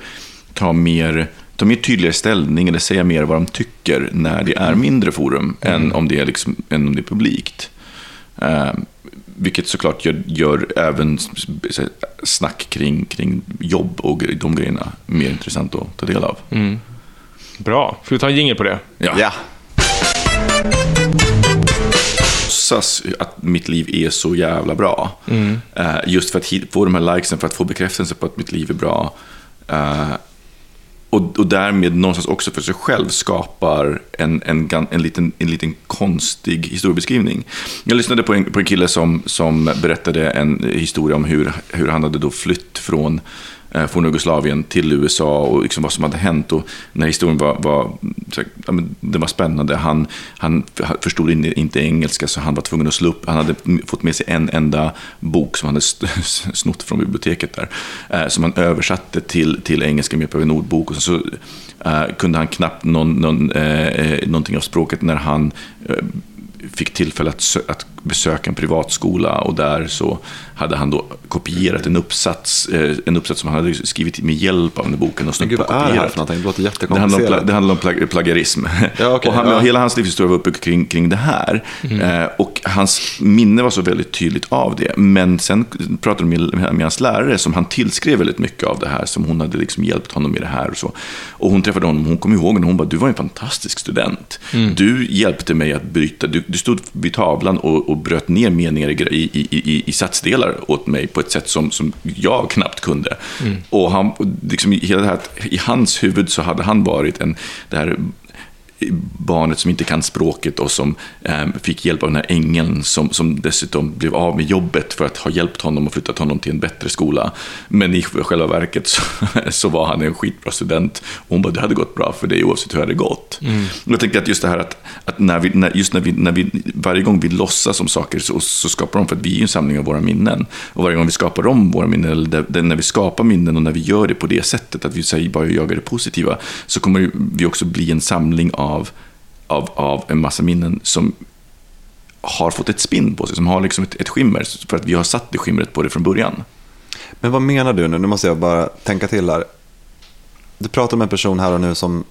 ta mer ta mer tydligare ställning eller säga mer vad de tycker när det är mindre forum än, om det är liksom, än om det är publikt. Eh, vilket såklart gör, gör även snack kring, kring jobb och de grejerna mer intressant att ta del av. Mm. Bra. Ska vi ta en jingel på det? Ja. Ja. låtsas att mitt liv är så jävla bra. Eh, just för att få de här likesen, för att få bekräftelse på att mitt liv är bra. Och, och därmed någonstans också för sig själv skapar en, en, en, liten, en liten konstig historiebeskrivning. Jag lyssnade på en, på en kille som, som berättade en historia om hur, hur han hade då flytt från eh, Eh, från Jugoslavien till USA och liksom vad som hade hänt. Och när historien var, var, så, ja, men, den var spännande. Han, han förstod inte engelska så han var tvungen att slå upp. Han hade fått med sig en enda bok som han hade [LAUGHS] snott från biblioteket där. Eh, som han översatte till, till engelska med hjälp av en ordbok. Och så, så eh, kunde han knappt någon, någon, eh, eh, någonting av språket när han eh, fick tillfälle att, att besöka en privatskola och där så hade han då kopierat en uppsats, eh, en uppsats som han hade skrivit med hjälp av den boken. Och Men gud, vad är det här för någonting? Det låter Det handlar om, jättekomplicerat. det handlar om plag- plagiarism. Ja, okej, och han, ja. Hela hans livshistoria var uppbyggd kring, kring det här. Eh, och hans minne var så väldigt tydligt av det. Men sen pratade de med, med hans lärare som han tillskrev väldigt mycket av det här. Som hon hade liksom hjälpt honom med det här. Och, så. och hon träffade honom hon kom ihåg och hon bara, du var en fantastisk student. Du hjälpte mig att bryta, du, du stod vid tavlan och, och bröt ner meningar i, i, i, i, satsdelar åt mig på ett sätt som, som jag knappt kunde. Och han, liksom, hela det här, i hans huvud så hade han varit en, det här barnet som inte kan språket och som eh, fick hjälp av den här ängeln som, som dessutom blev av med jobbet för att ha hjälpt honom och flyttat honom till en bättre skola. Men i själva verket så, [LAUGHS] så var han en skitbra student. Och hon bara, det hade gått bra för dig oavsett hur det hade gått. Mm. Jag tänker att just det här att, att när vi, när, just när vi, när vi, varje gång vi låtsas om saker så, så skapar de, för att vi är en samling av våra minnen. Och varje gång vi skapar om våra minnen, eller det, när vi skapar minnen och när vi gör det på det sättet, att vi säger bara jagar det positiva, så kommer vi också bli en samling av, av, av en massa minnen som har fått ett spinn på sig, som har liksom ett, ett skimmer, för att vi har satt det skimret på det från början. Men vad menar du nu? Nu måste jag bara tänka till här. Du pratar om en person här och nu som,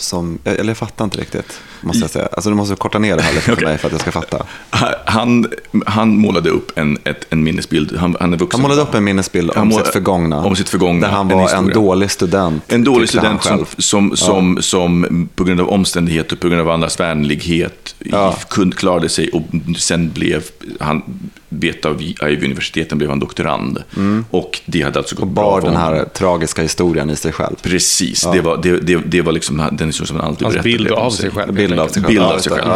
som eller jag fattar inte riktigt, måste jag säga. Alltså du måste korta ner det här lite för [LAUGHS] Okej. mig för att jag ska fatta. Han, han målade upp en, ett, en minnesbild. Han, han är vuxen. Han målade upp en minnesbild om målade- sitt förgångna. om sitt förgångna, Där han en var en, historia. dålig student. En dålig student som, som, som, som på grund av omständigheter och på grund av andras vänlighet Ja. kunde klarade sig och sen blev han, vet av Ivy-universiteten blev han doktorand. Och det hade alltså gått Och bra bar för den här tragiska historien i sig själv. Precis, det, var, det, det, det var liksom den historien som alltid Hans berättade. bild om av sig själv. Bild av sig själv. Bild av sig själv.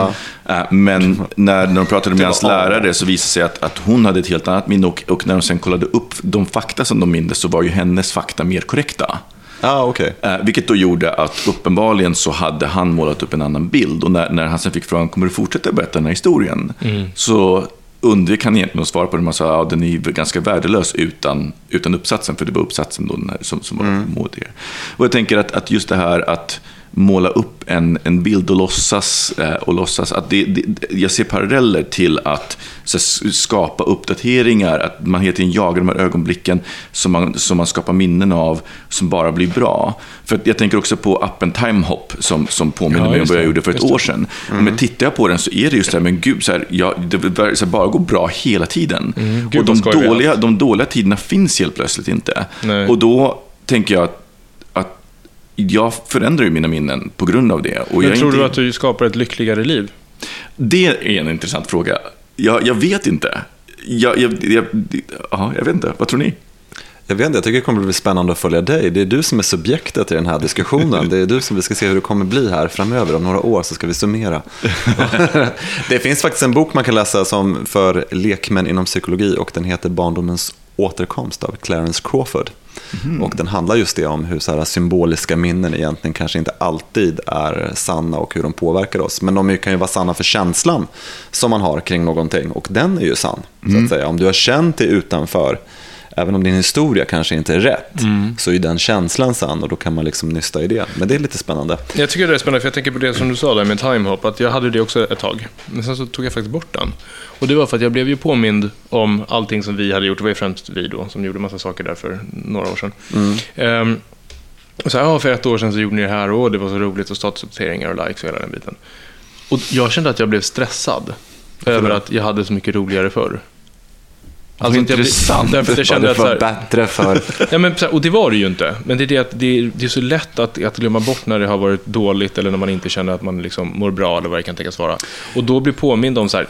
Ja. Äh, Men när, när de pratade med hans lärare så visade det sig att, att hon hade ett helt annat minne och, och när de sen kollade upp de fakta som de mindes så var ju hennes fakta mer korrekta. Ja, okej. Eh, vilket då gjorde att uppenbarligen så hade han målat upp en annan bild. Och när, när han sen fick frågan, kommer du fortsätta berätta den här historien? Så undvek han egentligen att svara på det. Man sa, ja, den är ganska värdelös utan, utan uppsatsen, för det var uppsatsen då den här, som, som var modigare. Och jag tänker att, att just det här att måla upp en, en bild och låtsas, eh, och låtsas att det, det, jag ser paralleller till att s- skapa uppdateringar, att man hela tiden jagar de här ögonblicken som man, som man skapar minnen av, som bara blir bra. För jag tänker också på appen Timehop, som, som påminner Ja, mig om vad jag gjorde för ett år sedan. Och men tittar jag på den så är det just det här, men gud, så här, jag, det så här, bara går bra hela tiden. Mm, gud, och de dåliga, de dåliga tiderna finns helt plötsligt inte. Nej. Och då tänker jag att jag förändrar ju mina minnen på grund av det. Och Men jag tror inte... du att du skapar ett lyckligare liv? Det är en intressant fråga. Jag, jag vet inte. Jag, jag, jag, ja, jag vet inte. Vad tror ni? Jag vet inte, jag tycker det kommer bli spännande att följa dig. Det är du som är subjektet i den här diskussionen. Det är du som vi ska se hur det kommer bli här framöver. Om några år så ska vi summera. [LAUGHS] det finns faktiskt en bok man kan läsa som för lekmän inom psykologi och den heter Barndomens återkomst av Clarence Crawford. Och den handlar just det om hur så här symboliska minnen egentligen kanske inte alltid är sanna och hur de påverkar oss. Men de kan ju vara sanna för känslan som man har kring någonting och den är ju sann. Så att säga. Om du har känt dig utanför Även om din historia kanske inte är rätt, så är den känslan sann och då kan man liksom nysta i det. Men det är lite spännande. Jag tycker det är spännande, för jag tänker på det som du sa där med timehop, att jag hade det också ett tag. Men sen så tog jag faktiskt bort den. Och det var för att jag blev ju påmind om allting som vi hade gjort. Det var ju främst vi då, som gjorde massa saker där för några år sedan. Ehm, och så här, ja, för ett år sedan så gjorde ni det här och det var så roligt och statusuppdateringar och likes och hela den biten. Och jag kände att jag blev stressad över att jag hade så mycket roligare förr. Alltså blev- intressant. Därför jag kände det att så var här, bättre för... Ja, men, och det var det ju inte. Men det är det att det är, det är så lätt att, att glömma bort när det har varit dåligt eller när man inte känner att man liksom mår bra eller vad det kan tänkas vara. Och då blir påmind om så här,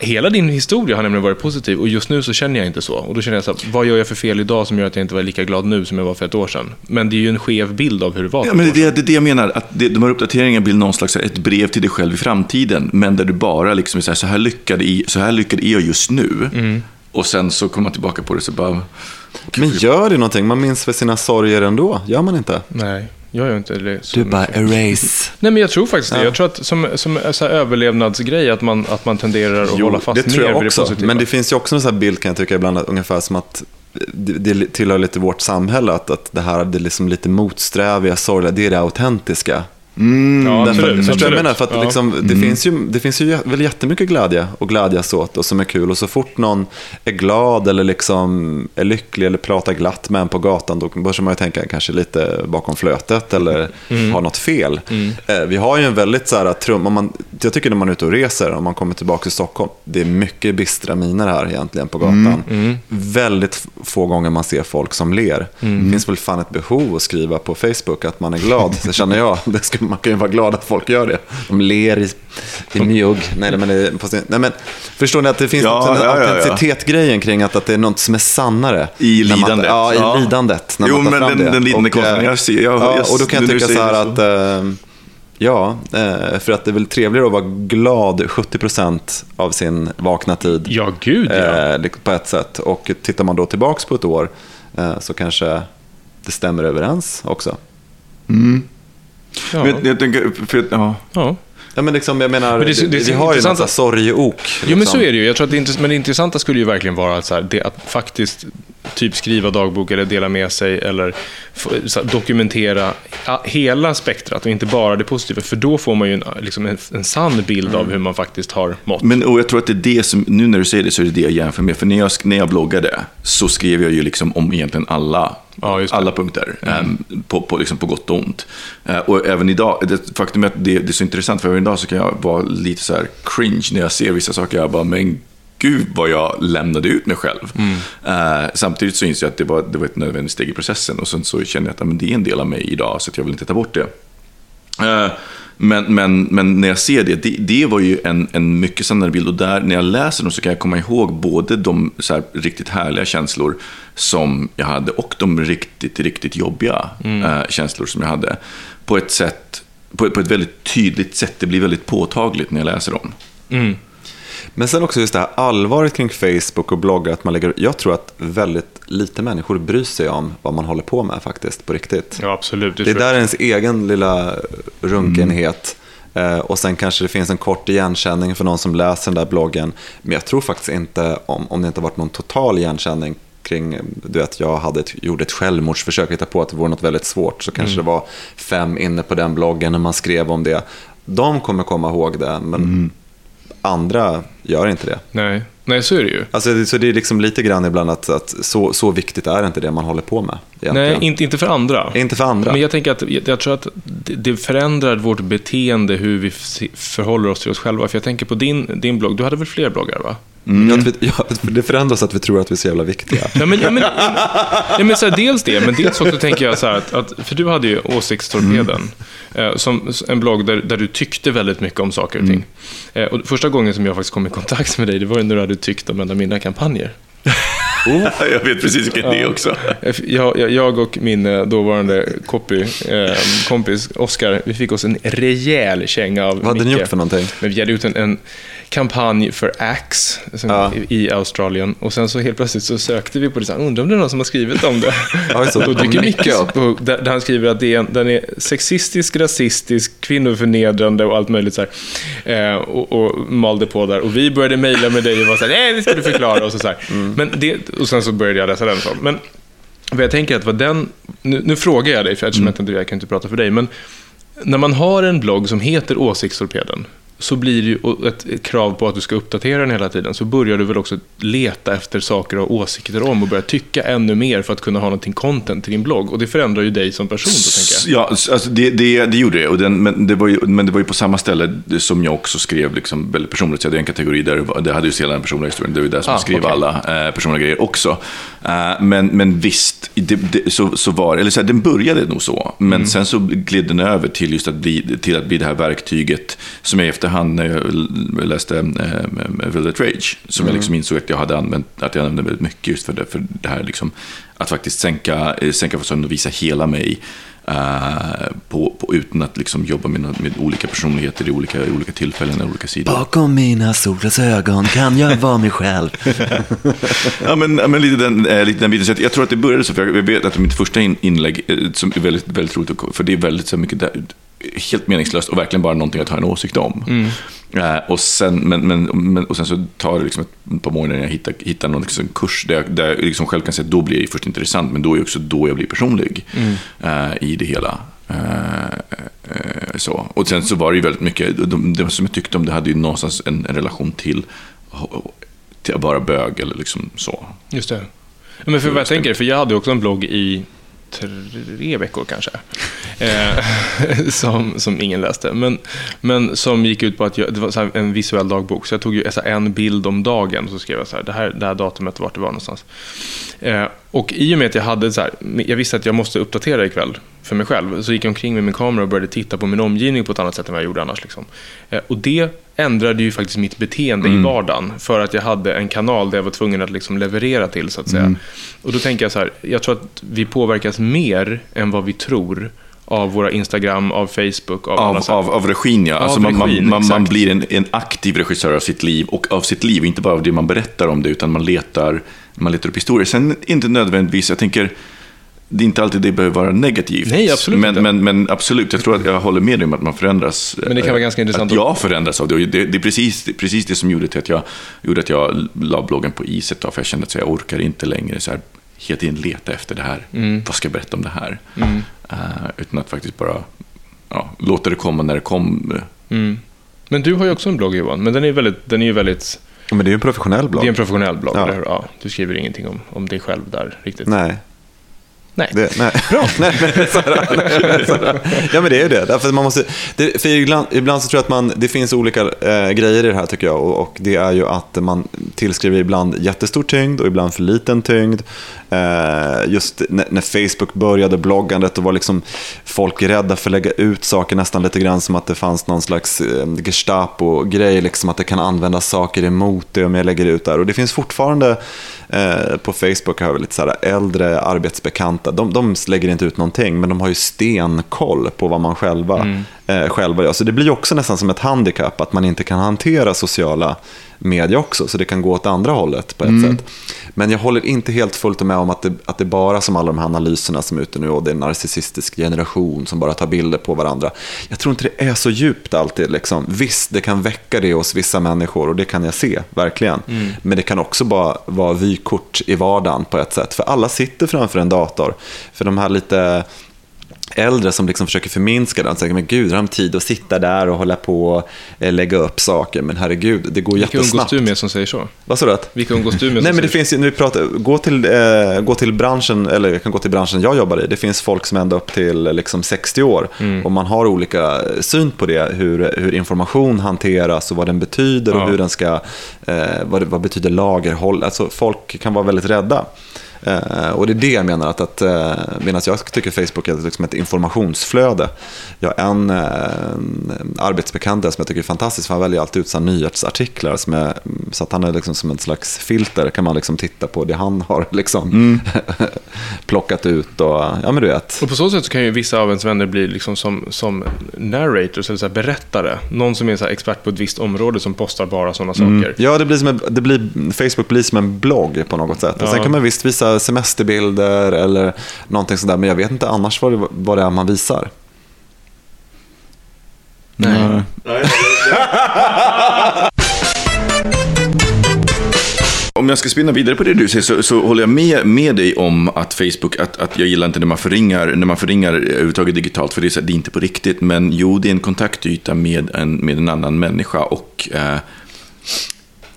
hela din historia har nämligen varit positiv och just nu så känner jag inte så. Och då känner jag så här, vad gör jag för fel idag som gör att jag inte var lika glad nu som jag var för ett år sedan? Men det är ju en skev bild av hur det var Ja, men det, det, det är det jag menar, att det, de här uppdateringarna blir någon slags ett brev till dig själv i framtiden, men där du bara liksom är så här, så här lyckade, i, så här lyckade är jag just nu. Mm. Och sen så kommer man tillbaka på det så bara... Men gör det någonting? Man minns väl sina sorger ändå? Gör man inte? Nej, jag gör inte det. så Du bara mycket. erase. Nej, men jag tror faktiskt det. Jag tror att som, som så här överlevnadsgrej att man, att man tenderar att hålla fast det tror mer jag vid också. det positiva. Men det finns ju också en sån här bild kan jag tycka ibland, att ungefär som att det, det tillhör lite vårt samhälle, att, att det här det är liksom lite motsträviga, sorgliga, det är det autentiska. Ja, Därför, absolut, förstår jag menar? För att Ja. liksom, det, finns ju, det finns ju väl jättemycket glädje att glädjas åt och som är kul. Och så fort någon är glad eller liksom är lycklig eller pratar glatt med en på gatan, då börjar man ju tänka kanske lite bakom flötet eller har något fel. Eh, vi har ju en väldigt så här, trum, om man, jag tycker när man är ute och reser, om man kommer tillbaka till Stockholm, det är mycket bistra miner här egentligen på gatan. Väldigt f- få gånger man ser folk som ler. Det finns väl fan ett behov att skriva på Facebook att man är glad, [LAUGHS] så känner jag. Det ska, man kan ju vara glad att folk gör det. De ler i, i mjugg. Nej, men, det, nej, men förstår ni att det finns Ja, en ja, ja, ja. autenticitet-grejen kring att, att det är något som är sannare. I När man- lidandet. ja, i Ja. lidandet. När Jo, man tar men fram den- det. den lidande Och, eh, konsten, jag ser- jag- ja, jag- och då kan jag tycka så här att... eh, Ja, eh, för att det är väl trevligare att vara glad 70% av sin vakna tid. Ja, gud ja. eh, På ett sätt. Och tittar man då tillbaks på ett år så kanske det stämmer överens också. Mm. Ja. Men jag tänker, för, ja. ja. Ja, men liksom, jag menar, Men det det vi har ju en massa sorgeok. Jo, men liksom. så är det ju. Jag tror att det, intress- men det intressanta skulle ju verkligen vara att, så här, det, att faktiskt typ skriva dagbok eller dela med sig eller dokumentera hela spektrat och inte bara det positiva. För då får man ju en, liksom en, en sann bild Mm. av hur man faktiskt har mått. Men och jag tror att det är det som, nu när du säger det så är det det jag jämför med. För när jag, när jag bloggade så skrev jag ju liksom om egentligen alla, Ja, alla punkter. em, på, på, liksom på gott och ont. Eh, och även idag, det, faktum är att det, det är så intressant, för även idag så kan jag vara lite så här cringe när jag ser vissa saker. Jag bara, men gud vad jag lämnade ut mig själv. Eh, samtidigt så inser jag att det var, det var ett nödvändigt steg i processen. Och sen så känner jag att men det är en del av mig idag, så att jag vill inte ta bort det. Eh, Men, men, men när jag ser det, det, det var ju en, en mycket sannare bild. Och där, när jag läser dem så kan jag komma ihåg både de här, riktigt härliga känslor som jag hade och de riktigt, riktigt jobbiga eh, känslor som jag hade. På ett sätt, på, på ett väldigt tydligt sätt. Det blir väldigt påtagligt när jag läser dem. Mm. Men sen också just det här allvaret kring Facebook och bloggar. Att man lägger, jag tror att väldigt lite människor bryr sig om vad man håller på med faktiskt, på riktigt. Ja, absolut. Det är tror jag. där ens egen lilla runkenhet. Eh, och sen kanske det finns en kort igenkänning för någon som läser den där bloggen. Men jag tror faktiskt inte, om, om det inte varit någon total igenkänning kring, du vet, jag hade ett, gjorde ett självmordsförsök, hittade på att det vore något väldigt svårt, så kanske det var fem inne på den bloggen när man skrev om det. De kommer komma ihåg det, men andra gör inte det. Nej. Nej, så är det ju. Alltså, så det är liksom lite grann ibland att, att så, så viktigt är inte det man håller på med. Nej, egentligen. inte, inte för andra. Inte för andra. Men jag tänker att jag, jag tror att det, förändrar vårt beteende, hur vi förhåller oss till oss själva. För jag tänker på din, din blogg, du hade väl fler bloggar va? Ja, att vi, ja, det förändras att vi tror att vi är så jävla viktiga. Ja, men, ja, men, [LAUGHS] ja, men så här, dels det, men dels också tänker jag så här, att, att för du hade ju Åsiktstorpeden, eh, som en blogg där, där du tyckte väldigt mycket om saker och ting. Eh, och första gången som jag faktiskt kom i kontakt med dig, det var ju när du hade tyckt om en av mina kampanjer. [LAUGHS] Jag vet precis vilket det är också. Eh, Jag, jag, och min eh, dåvarande copy, eh, kompis Oskar, vi fick oss en rejäl känga av Vad hade ni Micke. gjort för någonting? Men vi hade gjort en, en kampanj för Axe Ja. i, Australien. Och sen så helt plötsligt så sökte vi på det, så här, undrar om det är någon som har skrivit om det. [LAUGHS] Ja, just det. Då dyker Micke upp. och där, där han skriver att det är, en- den är sexistisk, rasistisk, kvinnoförnedrande och allt möjligt så här. Eh, och, och malde på där. Och vi började mejla med dig och var så här, nej, det ska du förklara. Och, så, så. Mm. Men det, och sen så började jag läsa den. Så. Men vad jag tänker att vad den, nu, nu frågar jag dig, för eftersom Mm. jag, inte, jag kan inte prata för dig, men när man har en blogg som heter Åsiktstorpeden, så blir det ju ett, krav på att du ska uppdatera den hela tiden, så börjar du väl också leta efter saker och åsikter om och börja tycka ännu mer för att kunna ha någonting content till din blogg. Och det förändrar ju dig som person då, tänker jag. Ja, alltså det, det, det gjorde det. Och den, men, det var ju, men det var ju på samma ställe som jag också skrev liksom väldigt personligt. Så jag hade en kategori där det, var, det hade ju hela den personliga historien. Det var ju där som Ah, jag skrev okej. alla eh, personliga grejer också. Eh, men, men visst, det, det, så, så var. Eller så här, den började nog så. Men Mm. sen så gled den över till just att bli, till att bli det här verktyget som jag i efterhand när jag läste eh, Velvet Rage, som jag liksom insåg att jag hade använt, att jag använde väldigt mycket just för det, för det här liksom, att faktiskt sänka, eh, sänka fasaden och visa hela mig. eh, på, på, utan att liksom jobba med, med olika personligheter i olika, i olika tillfällen och olika sidor. Bakom mina solglasögon kan jag vara mig själv. [LAUGHS] ja, men, men lite, den, eh, lite den biten. Så jag tror att det började så, för jag vet att mitt första in, inlägg, eh, som är väldigt, väldigt roligt, för det är väldigt så mycket, där, helt meningslöst och verkligen bara någonting att ha en åsikt om. Eh, och, sen, men, men, men, och sen så tar det liksom ett par månader när jag hittar, hittar någon liksom kurs där jag, där jag liksom själv kan säga att då blir det först intressant, men då är också då jag blir personlig eh, i det hela. Eh, så. Och sen så var det ju väldigt mycket, de, det som jag tyckte om det hade ju någonstans en, en relation till, till att vara bög eller liksom så. Just det. Men för vad jag tänker, för jag hade också en blogg i tre veckor kanske. Eh, [LAUGHS] som, som ingen läste. Men, men som gick ut på att jag, det var så här en visuell dagbok. Så jag tog ju alltså, en bild om dagen och så skrev jag så här, det här, det här datumet, vart det var någonstans. Eh, och i och med att jag hade så här, jag visste att jag måste uppdatera ikväll för mig själv. Så gick jag omkring med min kamera och började titta på min omgivning på ett annat sätt än vad jag gjorde annars. Liksom. Eh, och det ändrade ju faktiskt mitt beteende i vardagen. För att jag hade en kanal där jag var tvungen att liksom leverera till, så att säga. Och då tänker jag så här, jag tror att vi påverkas mer än vad vi tror av våra Instagram, av Facebook, av, alla Av, här- av, av regin, ja. Av Alltså man, regin, man, man, blir en, en aktiv regissör av sitt liv och av sitt liv, inte bara av det man berättar om det, utan man letar, man letar upp historier. Sen inte nödvändigtvis, jag tänker, det är inte alltid det behöver vara negativt. Nej, absolut men, inte. men, men absolut, jag tror att jag håller med dig om att man förändras. Men det kan vara ganska eh, intressant Att jag förändras av det. Och det, det är precis, det precis det som gjorde, till att jag, gjorde att jag la bloggen på is ett tag, för jag kände att jag orkar inte längre så här, hela tiden leta efter det här. Mm. Vad ska jag berätta om det här? Eh, utan att faktiskt bara ja, låta det komma när det kommer. Mm. Men du har ju också en blogg Johan, men den är, väldigt, den är ju väldigt... Men det är ju en professionell blogg. Det är en professionell blogg, Ja. Ja, du skriver ingenting om, om dig själv där riktigt. Nej. Nej. Det, nej. [LAUGHS] Bra. [LAUGHS] nej, nej, sådär, nej, sådär. Ja, men det är ju det. Därför man måste, det för ibland, ibland så tror jag att man, det finns olika eh, grejer i det här tycker jag. Och, och det är ju att man tillskriver ibland jättestor tyngd och ibland för liten tyngd. Eh, just när, när Facebook började bloggandet, då var liksom folk rädda för att lägga ut saker nästan lite grann som att det fanns någon slags eh, Gestapo-grej, liksom att det kan användas saker emot det om jag lägger ut där. Och det finns fortfarande eh, på Facebook, har vi lite så här äldre arbetsbekanta, de, de lägger inte ut någonting, men de har ju stenkoll på vad man själva, mm eh, själva gör. Så det blir också nästan som ett handikapp att man inte kan hantera sociala media också, så det kan gå åt andra hållet på ett sätt. Men jag håller inte helt fullt med om att det, att det är bara som alla de här analyserna som är ute nu och det är en narcissistisk generation som bara tar bilder på varandra. Jag tror inte det är så djupt alltid. Liksom. Visst, det kan väcka det hos vissa människor och det kan jag se, verkligen. Men det kan också bara vara vykort i vardagen på ett sätt. För alla sitter framför en dator. För de här lite äldre som liksom försöker förminska den. Säger, men gud, har de tid att sitta där och hålla på och eh, lägga upp saker? Men herregud, det går Vilka umgås jättesnabbt. du med som säger så? Vad sa du? att? Vilka umgås du med Nej, som men det finns nu pratar, gå till, eh, gå till branschen, eller jag kan gå till branschen jag jobbar i. Det finns folk som är ända upp till eh, liksom 60 år. Mm. Och man har olika syn på det, hur, hur information hanteras och vad den betyder Ja. och hur den ska, eh, vad, det- vad betyder lagerhåll. Alltså folk kan vara väldigt rädda. Eh, och det är det jag menar, att, att, eh, medan jag tycker Facebook är liksom ett informationsflöde. Jag har en, eh, en arbetsbekant där som jag tycker är fantastisk, för han väljer alltid ut så nyhetsartiklar. Som är, så att han är liksom som ett slags filter, kan man liksom titta på det han har liksom [LAUGHS] plockat ut. Och, ja, men du vet. Och på så sätt så kan ju vissa av ens vänner bli liksom som, som narrators, eller så här berättare. Någon som är så här expert på ett visst område som postar bara sådana saker. Ja, det blir som en, det blir, Facebook blir som en blogg på något sätt. Och sen kan man visst visa semesterbilder eller någonting sådär, men jag vet inte annars vad det, vad det är man visar. Nej. Om jag ska spinna vidare på det du säger så, så håller jag med, med dig om att Facebook, att, att jag gillar inte när man förringar, när man förringar överhuvudtaget digitalt, för det är, så, det är inte på riktigt. Men jo, det är en kontaktyta med en, med en annan människa. Och eh,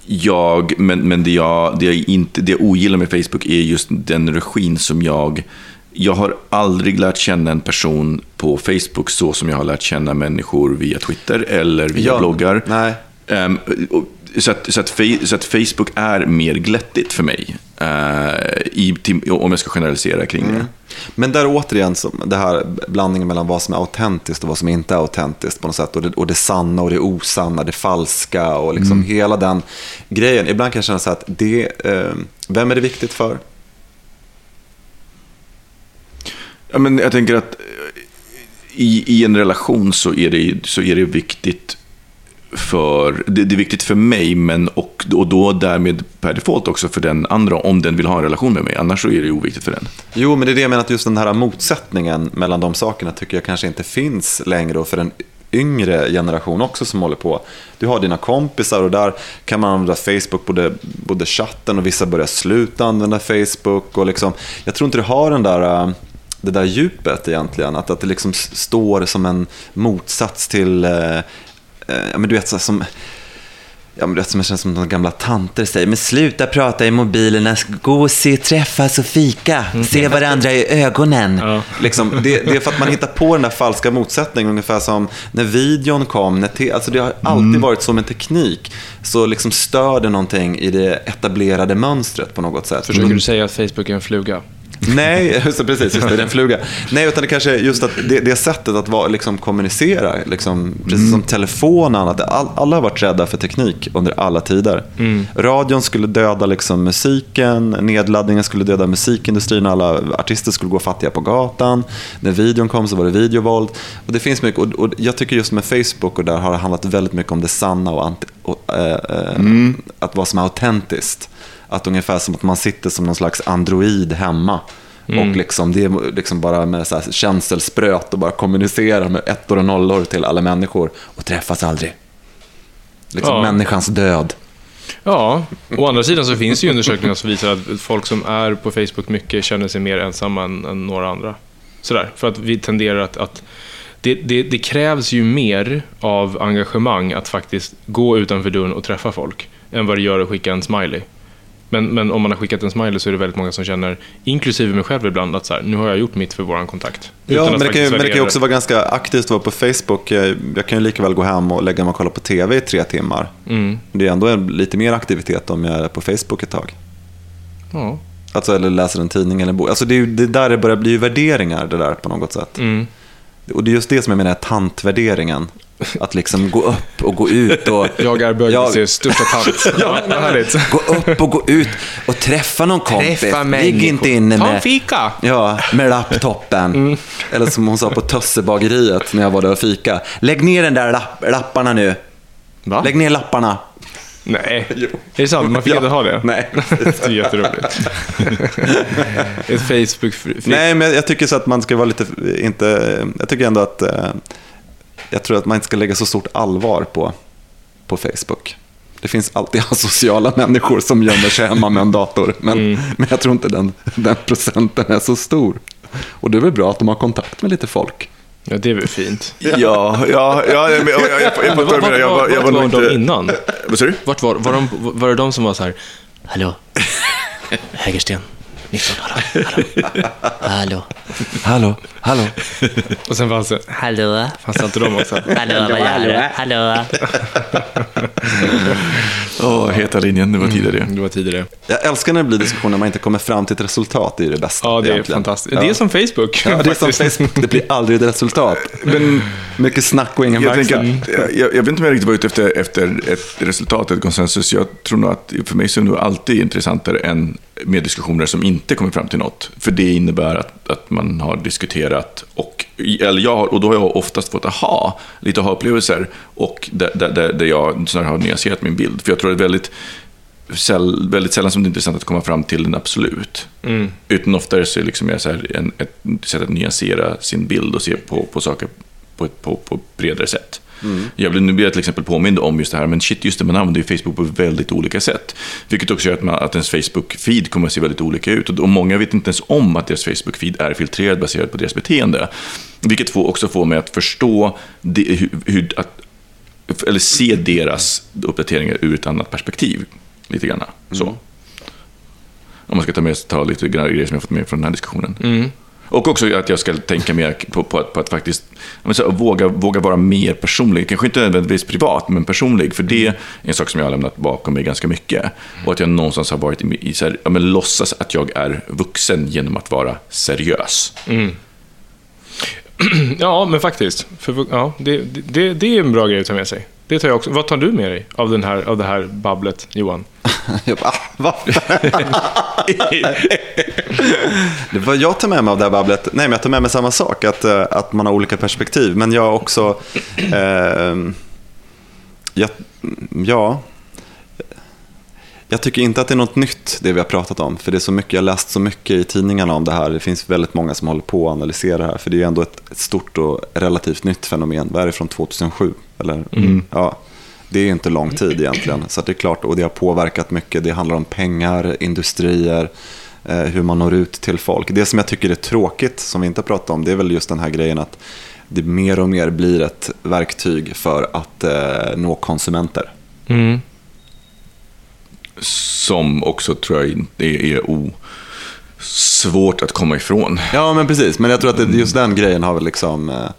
jag, men, men det, jag, det, jag inte, det jag ogillar med Facebook är just den regin som jag... Jag har aldrig lärt känna en person på Facebook så som jag har lärt känna människor via Twitter eller via Ja, bloggar. nej. Och- så, att, så, att, så att Facebook är mer glättigt för mig. Eh, i, till, om jag ska generalisera kring det. Men där återigen, så, det här blandningen mellan vad som är autentiskt och vad som inte är autentiskt på något sätt. Och det, och det sanna och det osanna, det falska och liksom hela den grejen. Ibland kan jag känna så att det, eh, vem är det viktigt för? Ja, men jag tänker att i, i en relation så är det, så är det viktigt för, det, det är viktigt för mig, men och, och då därmed per default också för den andra, om den vill ha en relation med mig. Annars så är det oviktigt för den. Jo, men det är det jag menar, att just den här motsättningen mellan de sakerna tycker jag kanske inte finns längre och för en yngre generation också som håller på. Du har dina kompisar och där kan man använda Facebook, både, både chatten och vissa börjar sluta använda Facebook. Och liksom, jag tror inte det har den där, äh, det där djupet egentligen, att, att det liksom står som en motsats till, eh, ja, men du vet, så som Ja, men det som känns som de gamla tanter säger. Men sluta prata i mobilerna, gå och se, träffas och fika. Se varandra i ögonen. Liksom, det, det är för att man hittar på den där falska motsättningen. Ungefär som när videon kom. När te, alltså det har alltid varit som en teknik. Så liksom stör det någonting i det etablerade mönstret på något sätt. Försöker du säga att Facebook är en fluga? Nej, [LAUGHS] just det, precis. Just det, det är en fluga. Nej, utan det kanske är just att det, det sättet att vara, liksom, kommunicera, liksom, precis som telefon och annat. All, alla har varit rädda för teknik under alla tider. Radion skulle döda liksom, musiken, nedladdningen skulle döda musikindustrin, alla artister skulle gå fattiga på gatan. När videon kom så var det videovåld. Och det finns mycket, och, och jag tycker just med Facebook och där har det handlat väldigt mycket om det sanna och, anti, och eh, eh, att vara som är autentiskt. Att ungefär som att man sitter som någon slags android hemma. Och liksom, det är liksom bara med så här känselspröt och bara kommunicera med ettor och nollor till alla människor och träffas aldrig. Liksom Ja. människans död. Ja, å andra sidan så finns det ju undersökningar som visar att folk som är på Facebook mycket känner sig mer ensamma än, än några andra. Sådär, för att vi tenderar att... att det, det, det krävs ju mer av engagemang att faktiskt gå utanför dörren och träffa folk än vad det gör att skicka en smiley. Men, men om man har skickat en smiley så är det väldigt många som känner, inklusive mig själv ibland, att så här, nu har jag gjort mitt för våran kontakt. Ja, men det, kan ju, men det kan ju också vara ganska aktivt att vara på Facebook. Jag, jag kan ju lika väl gå hem och lägga mig och kolla på TV i tre timmar. Mm. Det är ändå lite mer aktivitet om jag är på Facebook ett tag. Ja. Alltså, eller läser en tidning eller en bok. Alltså, det, är det där det börjar bli värderingar det där på något sätt. Mm. Och det är just det som jag menar är tantvärderingen. Att liksom gå upp och gå ut och... Jag är bögmuseets Jag- största tant. [LAUGHS] ja, vad härligt. Gå upp och gå ut och träffa någon kompis. Träffa Ligg inte människor. inne Ta en med, fika. ja, med laptopen. Mm. Eller som hon sa på Tössebageriet när jag var där och fika. Lägg ner den där lapp, lapparna nu. Va? Lägg ner lapparna. Nej, [LAUGHS] är det sant? Man fick Ja. inte ha det? Nej. [LAUGHS] Det är jätteroligt. Ett facebook Nej, men jag tycker så att man ska vara lite, inte, jag tycker ändå att, eh, jag tror att man inte ska lägga så stort allvar på, på Facebook. Det finns alltid [LAUGHS] asociala människor som gömmer sig hemma med en dator, men, Mm. men jag tror inte den, den procenten är så stor. Och det är väl bra att de har kontakt med lite folk. Ja, det är väl fint. Ja, ja, ja, jag, jag, jag, jag, jag vad du menar. Jag var, jag var var de innan? Vad sa du? Vart var, var, de, var det de som var så här, Hallå? [LAUGHS] Hägersten, 19, hallå? Hallå? Hallå, hallå. och sen fanns det, Hallå? fanns det inte de också? Hallå, vad gör du? Hallå? Åh, heta linjen, det var tidigare. Det var tidigare. Jag älskar när det blir diskussioner när man inte kommer fram till ett resultat, det är det bästa. Ja, det är egentligen. fantastiskt. Ja. Det är som Facebook. Ja, det är som. Facebook, det blir aldrig ett resultat. Men mycket snack och ingen Jag, att, jag, jag vet inte om jag riktigt var ute efter, efter ett resultat, ett konsensus. Jag tror nog att för mig så är det nog alltid intressantare än med diskussioner som inte kommer fram till något. För det innebär att, att man har diskuterat och, eller jag, och då har jag oftast fått aha, lite aha-upplevelser och där, där, där, jag snarare har nyanserat min bild. För jag tror det är väldigt, säll, väldigt sällan som det är intressant att komma fram till en absolut. Mm. Utan oftare så är det liksom så här en, ett sätt att nyansera sin bild och se på, på saker på ett på, på bredare sätt. Jag blir, nu blir jag till exempel påmind om just det här, men shit, just det, man använder ju Facebook på väldigt olika sätt. Vilket också gör att, man, att ens Facebook-feed kommer att se väldigt olika ut. Och, och många vet inte ens om att deras Facebook-feed är filtrerad baserat på deras beteende. Vilket får, också får mig att förstå det, hur, hur, att, eller se deras uppdateringar ur ett annat perspektiv. Lite grann. Så. Om man ska ta med ta lite grejer som jag fått med från den här diskussionen. Och också att jag ska tänka mer på, på, att, på att faktiskt så, våga, våga vara mer personlig. Kanske inte nödvändigtvis privat, men personlig. För det är en sak som jag har lämnat bakom mig ganska mycket. Och att jag någonstans har varit i, i så här, ja, men låtsas att jag är vuxen genom att vara seriös. [CLEARS THROAT] Ja, men faktiskt. För, ja, det, det, det är en bra grej att ta med sig. Det tar jag också. Vad tar du med dig av, den här, av det här babblet, Johan? [LAUGHS] Jag bara, va? [LAUGHS] [LAUGHS] det var jag tar med mig av det här babblet. Nej, men jag tar med mig samma sak. Att, eh, att man har olika perspektiv. Men jag också... Eh, jag, ja. Jag tycker inte att det är något nytt, det vi har pratat om. För det är så mycket, jag har läst så mycket i tidningarna om det här. Det finns väldigt många som håller på att analysera det här. För det är ju ändå ett, ett stort och relativt nytt fenomen. Vad är det från 2007? Eller, ja, det är ju inte lång tid egentligen. Så det är klart, och det har påverkat mycket. Det handlar om pengar, industrier, hur man når ut till folk. Det som jag tycker är tråkigt, som vi inte har pratat om, det är väl just den här grejen att det mer och mer blir ett verktyg för att eh, nå konsumenter. Som också tror jag inte är, är o, svårt att komma ifrån. Ja, men precis. Men jag tror att det, just den grejen har väl liksom... Eh,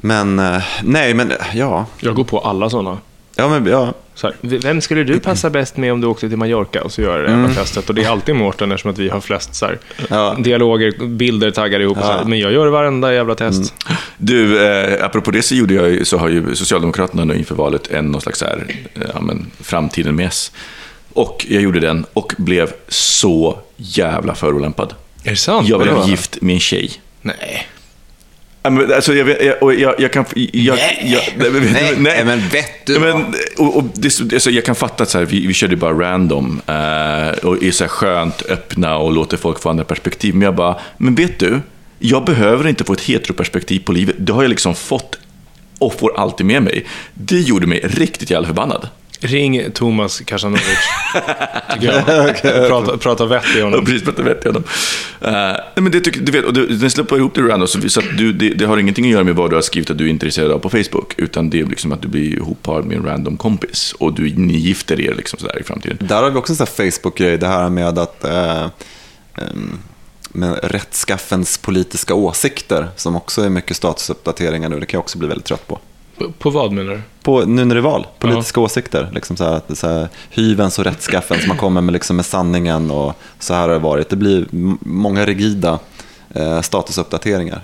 men, eh, nej, men ja. Jag går på alla sådana. Ja, men ja. Så här, vem skulle du passa bäst med om du åkte till Mallorca och så gör det mm. testet? Och det är alltid Mårten eftersom att vi har flest så här, ja. dialoger, bilder taggade ihop. Ja. Så här, men jag gör varenda jävla test. Mm. Du, eh, apropå det så, gjorde jag, så har ju Socialdemokraterna nu inför valet en någon slags här, eh, ja, men, framtiden med S. Och jag gjorde den och blev så jävla förolämpad. Är det sant? Jag blev gift med en tjej. Nej. Alltså, jag, jag, jag, jag kan... Jag, nej. Jag, nej, nej, men vet du men, och, och det, alltså, Jag kan fatta att så här, vi, vi körde bara random eh, och är så här skönt öppna och låter folk få andra perspektiv. Men jag bara, men vet du? Jag behöver inte få ett heteroperspektiv på livet. Det har jag liksom fått och får alltid med mig. Det gjorde mig riktigt jävla förbannad. Ring Thomas Kasanovic, [LAUGHS] tycker jag. okay. prata, prata vett i honom. Ja, precis, prata vett i honom. Uh, nej, men det tycker, du vet, och du, den släpper ihop det random, så, så att du, det, det, har ingenting att göra med vad du har skrivit att du är intresserad av på Facebook, utan det är liksom att du blir ihopparad med en random kompis och du, ni gifter er liksom sådär i framtiden. Där har vi också en Facebook-grej, det här med att uh, um med rättskaffens politiska åsikter, som också är mycket statusuppdateringar nu. Det kan jag också bli väldigt trött på. På vad menar du? På, nu när det är val, politiska ja. åsikter. Liksom så här, så här, hyvens och rättskaffens, man kommer med, liksom med sanningen och så här har det varit. Det blir många rigida eh, statusuppdateringar.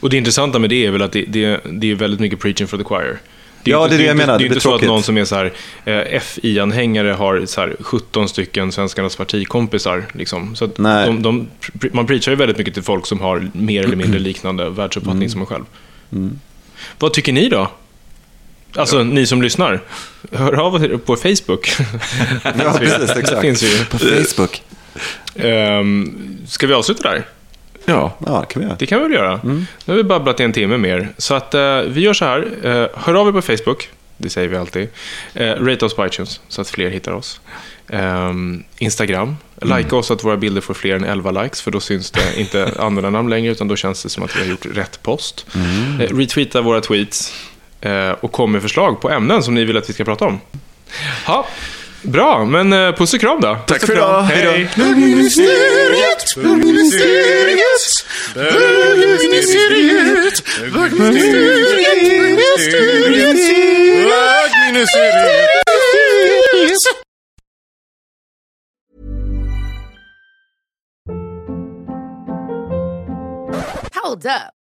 Och det intressanta med det är väl att det, det, det är väldigt mycket preaching for the choir. Det ja, det är det jag menar. Det är inte så att någon som är så här, eh, FI-anhängare har så här 17 stycken svenskarnas partikompisar. Liksom. Så de, de, man preachar ju väldigt mycket till folk som har mer eller mindre liknande världsuppfattning mm. som man själv. Mm. Vad tycker ni då? Alltså, ja. ni som lyssnar, hör av er på Facebook. [LAUGHS] ja, precis, exakt. finns vi. På Facebook. Um, ska vi avsluta där? Ja, ja det kan vi göra. Det kan vi väl göra. Mm. Nu har vi babblat i en timme mer. Så att, uh, vi gör så här. Uh, hör av er på Facebook. Det säger vi alltid. Uh, rate oss på iTunes så att fler hittar oss. Um, Instagram. Mm. Like oss så att våra bilder får fler än 11 likes. För då syns det inte användarnamn längre. Utan då känns det som att vi har gjort rätt post. Mm. Uh, retweeta våra tweets. Uh, och kom med förslag på ämnen som ni vill att vi ska prata om. Ha. Bra, men uh, puss och kram då. Tack för idag. Hej då. Bögministeriet, bögministeriet, bögministeriet, bögministeriet, bögministeriet. Hold up.